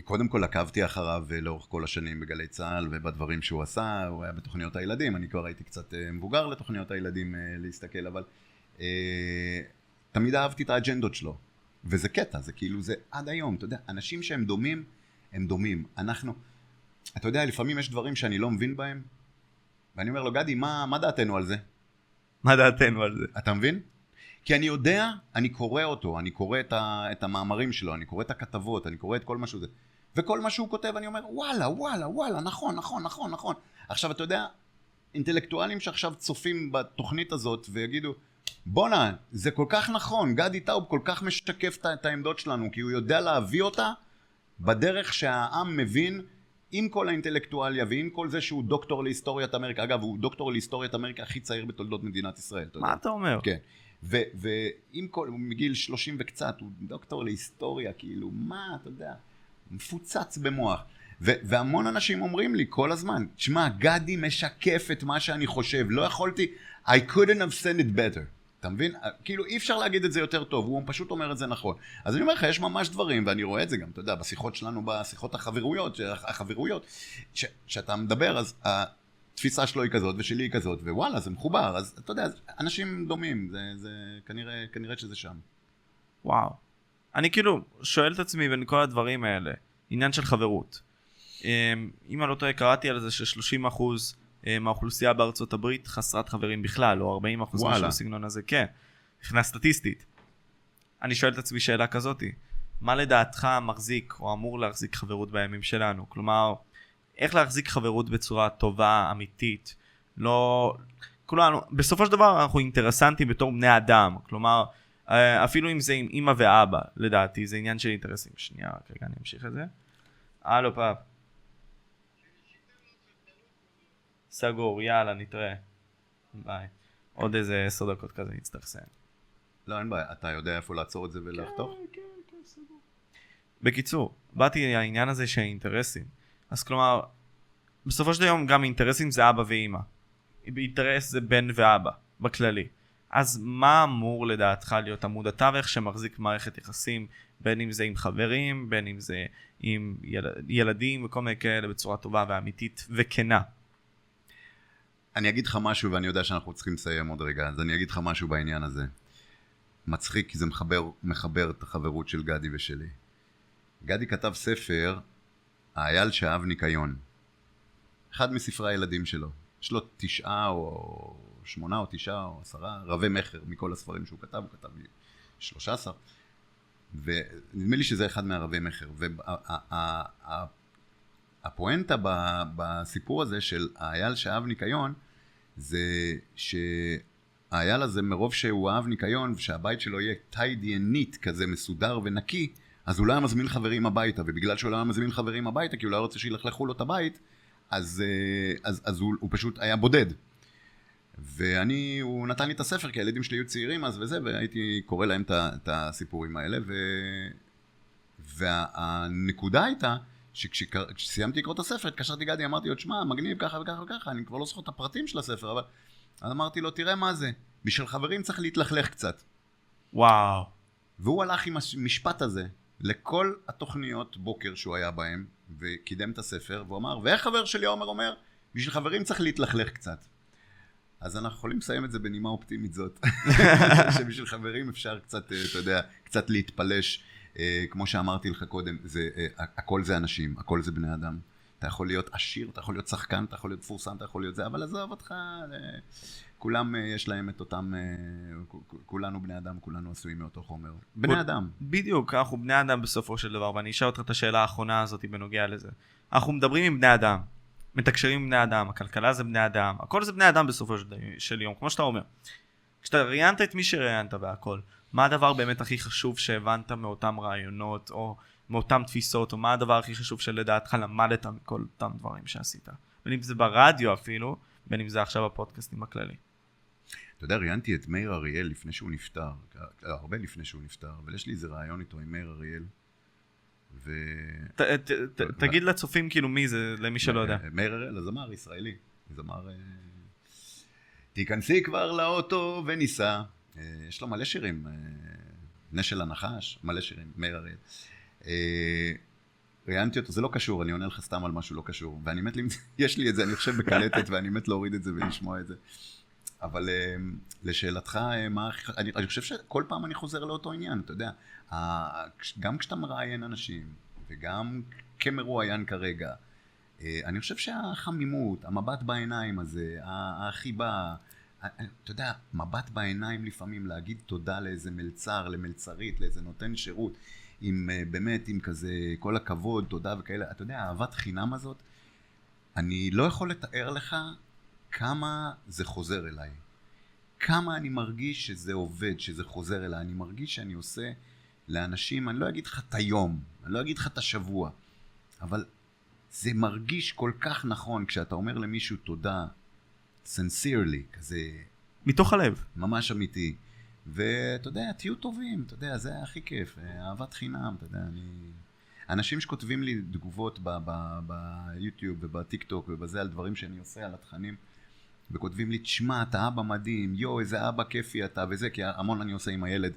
קודם כל עקבתי אחריו אה, לאורך כל השנים בגלי צה"ל ובדברים שהוא עשה, הוא היה בתוכניות הילדים, אני כבר הייתי קצת אה, מבוגר לתוכניות הילדים אה, להסתכל, אבל תמיד אהבתי את האג'נדות שלו, וזה קטע, זה כאילו זה עד היום, אתה יודע, אנשים שהם דומים, הם דומים, אנחנו, אתה יודע, לפעמים יש דברים שאני לא מבין בהם, ואני אומר לו, גדי, מה, מה דעתנו על זה? מה דעתנו על זה? אתה מבין? כי אני יודע, אני קורא אותו, אני קורא את, ה, את המאמרים שלו, אני קורא את הכתבות, אני קורא את כל מה שהוא. וכל מה שהוא כותב אני אומר, וואלה, וואלה, וואלה, נכון, נכון, נכון, נכון. עכשיו, אתה יודע, אינטלקטואלים שעכשיו צופים בתוכנית הזאת ויגידו, בואנה, זה כל כך נכון, גדי טאוב כל כך משקף את- העמדות שלנו, כי הוא יודע להביא אותה בדרך שהעם מבין עם כל האינטלקטואליה ועם כל זה שהוא דוקטור להיסטוריית אמריקה, אגב, הוא דוקטור להיסטוריית אמריקה הכי צעיר בתולדות מדינת ישראל, אתה יודע. מה אתה אומר? כן. ועם כל, מגיל 30 וקצת, הוא דוקטור להיסטוריה, כאילו, מה, אתה יודע, מפוצץ במוח. ו- והמון אנשים אומרים לי כל הזמן, תשמע, גדי משקף את מה שאני חושב, לא יכולתי, I couldn't have said it better. אתה מבין? כאילו אי אפשר להגיד את זה יותר טוב, הוא פשוט אומר את זה נכון. אז אני אומר לך, יש ממש דברים, ואני רואה את זה גם, אתה יודע, בשיחות שלנו, בשיחות החברויות, החברויות, שאתה מדבר, אז התפיסה שלו היא כזאת ושלי היא כזאת, ווואלה, זה מחובר, אז אתה יודע, אנשים דומים, זה, זה כנראה, כנראה שזה שם. וואו. אני כאילו שואל את עצמי בין כל הדברים האלה, עניין של חברות. אמ, אם אני לא טועה, קראתי על זה ש-30 אחוז אה, מהאוכלוסייה בארצות הברית חסרת חברים בכלל, או 40 אחוז משהו בסגנון הזה, כן, מבחינה סטטיסטית. אני שואל את עצמי שאלה כזאתי, מה לדעתך מחזיק או אמור להחזיק חברות בימים שלנו? כלומר, איך להחזיק חברות בצורה טובה, אמיתית, לא... כולנו, בסופו של דבר אנחנו אינטרסנטים בתור בני אדם, כלומר, אה, אפילו אם זה עם אמא ואבא, לדעתי, זה עניין של אינטרסים. שנייה, רק רגע, אני אמשיך את זה. הלו, פאפ. סגור, יאללה, נתראה. ביי. עוד איזה עשר דקות כזה נצטרך לסיים. לא, אין בעיה. אתה יודע איפה לעצור את זה ולחתוך? כן, כן, כן, סגור. בקיצור, באתי לעניין הזה של אינטרסים. אז כלומר, בסופו של יום גם אינטרסים זה אבא ואימא. אינטרס זה בן ואבא, בכללי. אז מה אמור לדעתך להיות עמוד התווך שמחזיק מערכת יחסים, בין אם זה עם חברים, בין אם זה עם יל... ילדים וכל מיני כאלה בצורה טובה ואמיתית וכנה? אני אגיד לך משהו, ואני יודע שאנחנו צריכים לסיים עוד רגע, אז אני אגיד לך משהו בעניין הזה. מצחיק, כי זה מחבר, מחבר את החברות של גדי ושלי. גדי כתב ספר, האייל שאהב ניקיון. אחד מספרי הילדים שלו. יש לו תשעה או שמונה או תשעה או עשרה רבי מכר מכל הספרים שהוא כתב, הוא כתב שלושה עשר. ונדמה לי שזה אחד מהרבי מכר. והפואנטה בסיפור הזה של האייל שאהב ניקיון, זה שהאייל הזה מרוב שהוא אהב ניקיון, ושהבית שלו יהיה טיידי and כזה מסודר ונקי, אז הוא לא היה מזמין חברים הביתה, ובגלל שהוא לא היה מזמין חברים הביתה, כי הוא לא היה רוצה שילכלכו לו את הבית, אז, אה, אז, אז הוא, הוא פשוט היה בודד. ואני, הוא נתן לי את הספר, כי הילדים שלי היו צעירים אז וזה, והייתי קורא להם את הסיפורים האלה, ו... והנקודה הייתה, שכשסיימתי לקרוא את הספר, התקשרתי גדי, אמרתי לו, תשמע, מגניב ככה וככה וככה, אני כבר לא זוכר את הפרטים של הספר, אבל... אז אמרתי לו, תראה מה זה, בשביל חברים צריך להתלכלך קצת. וואו. והוא הלך עם המשפט הזה לכל התוכניות בוקר שהוא היה בהן, וקידם את הספר, והוא אמר, ואיך חבר שלי עומר אומר, בשביל חברים צריך להתלכלך קצת. אז אנחנו יכולים לסיים את זה בנימה אופטימית זאת, *laughs* שבשביל חברים אפשר קצת, אה, אתה יודע, קצת להתפלש. אה, כמו שאמרתי לך קודם, זה, אה, הכל זה אנשים, הכל זה בני אדם. אתה יכול להיות עשיר, אתה יכול להיות שחקן, אתה יכול להיות מפורסם, אתה יכול להיות זה, אבל עזוב אותך, כולם יש להם את אותם, כולנו בני אדם, כולנו עשויים מאותו חומר. בני אדם. בדיוק, אנחנו בני אדם בסופו של דבר, ואני אשאל אותך את השאלה האחרונה הזאת בנוגע לזה. אנחנו מדברים עם בני אדם, מתקשרים עם בני אדם, הכלכלה זה בני אדם, הכל זה בני אדם בסופו של, של יום, כמו שאתה אומר. כשאתה ראיינת את מי שראיינת והכל, מה הדבר באמת הכי חשוב שהבנת מאותם רעיונות, או מאותם תפיסות, או מה הדבר הכי חשוב שלדעתך למדת מכל אותם דברים שעשית? בין אם זה ברדיו אפילו, בין אם זה עכשיו הפודקאסטים הכללי. אתה יודע, ראיינתי את מאיר אריאל לפני שהוא נפטר, הרבה לפני שהוא נפטר, אבל יש לי איזה רעיון איתו עם מאיר אריאל. ו... ת, ת, ת, תגיד לצופים כאילו מי זה, למי שלא יודע. מאיר הראל, הזמר ישראלי. זמר... אה, תיכנסי כבר לאוטו וניסע. אה, יש לו מלא שירים. אה, נשל הנחש, מלא שירים, מאיר הראל. ראיינתי אותו, זה לא קשור, אני עונה לך סתם על משהו לא קשור. ואני מת, *laughs* יש לי את זה, אני חושב בקלטת, ואני מת להוריד את זה ולשמוע את זה. אבל לשאלתך, מה, אני, אני חושב שכל פעם אני חוזר לאותו עניין, אתה יודע, גם כשאתה מראיין אנשים, וגם כמרואיין כרגע, אה, אני חושב שהחמימות, המבט בעיניים הזה, החיבה, אתה יודע, מבט בעיניים לפעמים, להגיד תודה לאיזה מלצר, למלצרית, לאיזה נותן שירות, עם אה, באמת, עם כזה, כל הכבוד, תודה וכאלה, אתה יודע, אהבת חינם הזאת, אני לא יכול לתאר לך כמה זה חוזר אליי. כמה אני מרגיש שזה עובד, שזה חוזר אליי. אני מרגיש שאני עושה לאנשים, אני לא אגיד לך את היום, אני לא אגיד לך את השבוע, אבל זה מרגיש כל כך נכון כשאתה אומר למישהו תודה, sincerely, כזה מתוך הלב. ממש אמיתי. ואתה יודע, תהיו טובים, אתה יודע, זה הכי כיף, אה, אהבת חינם, אתה יודע, אני... אנשים שכותבים לי תגובות ביוטיוב ובטיק טוק ובזה על דברים שאני עושה, על התכנים, וכותבים לי, תשמע, אתה אבא מדהים, יואו, איזה אבא כיפי אתה, וזה, כי המון אני עושה עם הילד.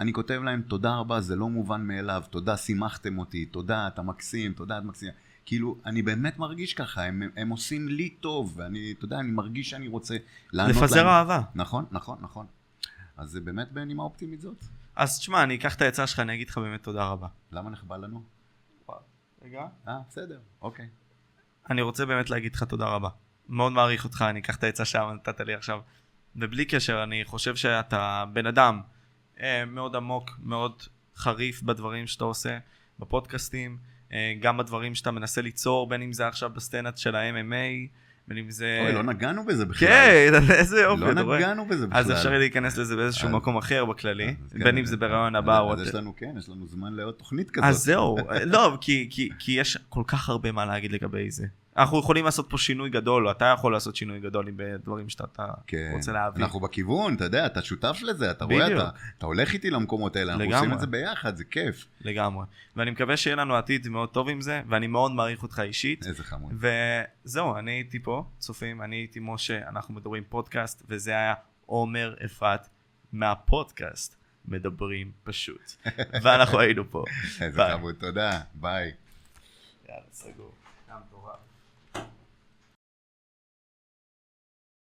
אני כותב להם, תודה רבה, זה לא מובן מאליו, תודה, שימחתם אותי, תודה, אתה מקסים, תודה, את מקסימה. כאילו, אני באמת מרגיש ככה, הם, הם עושים לי טוב, ואני, אתה יודע, אני מרגיש שאני רוצה לענות להם. לפזר אהבה. נכון, נכון, נכון. אז זה באמת בנימה אופטימית זאת. אז תשמע, אני אקח את העצה שלך, אני אגיד לך באמת תודה רבה. למה נחבא לנו? רגע. אה, בסדר, אוקיי. אני רוצה באמת להגיד לך תודה רבה. מאוד מעריך אותך, אני אקח את העצה שנתת לי עכשיו. ובלי קשר, אני חושב שאתה בן אדם אה, מאוד עמוק, מאוד חריף בדברים שאתה עושה, בפודקאסטים, אה, גם בדברים שאתה מנסה ליצור, בין אם זה עכשיו בסצנת של ה-MMA, בין אם זה... אוי, לא נגענו בזה בכלל. כן, *laughs* איזה יופי, לא אתה רואה? נגענו בזה בכלל. אז אפשר להיכנס לזה באיזשהו מקום אחר בכללי, כן, בין אם זה ברעיון הבא או... אז יש לנו, כן, יש לנו זמן לעוד תוכנית כזאת. אז זהו, *laughs* לא, כי יש כל כך הרבה מה להגיד לגבי זה. אנחנו יכולים לעשות פה שינוי גדול, או אתה יכול לעשות שינוי גדול עם בדברים שאתה אתה כן. רוצה להעביר. אנחנו בכיוון, אתה יודע, אתה שותף לזה, אתה רואה, בדיוק. אתה, אתה הולך איתי למקומות האלה, אנחנו לגמרי. עושים את זה ביחד, זה כיף. לגמרי. ואני מקווה שיהיה לנו עתיד מאוד טוב עם זה, ואני מאוד מעריך אותך אישית. איזה חמוד. וזהו, אני הייתי פה, צופים, אני הייתי משה, אנחנו מדברים פודקאסט, וזה היה עומר אפרת מהפודקאסט, מדברים פשוט. *laughs* ואנחנו היינו פה. איזה. חמוד, תודה, ביי. יאללה, סגור.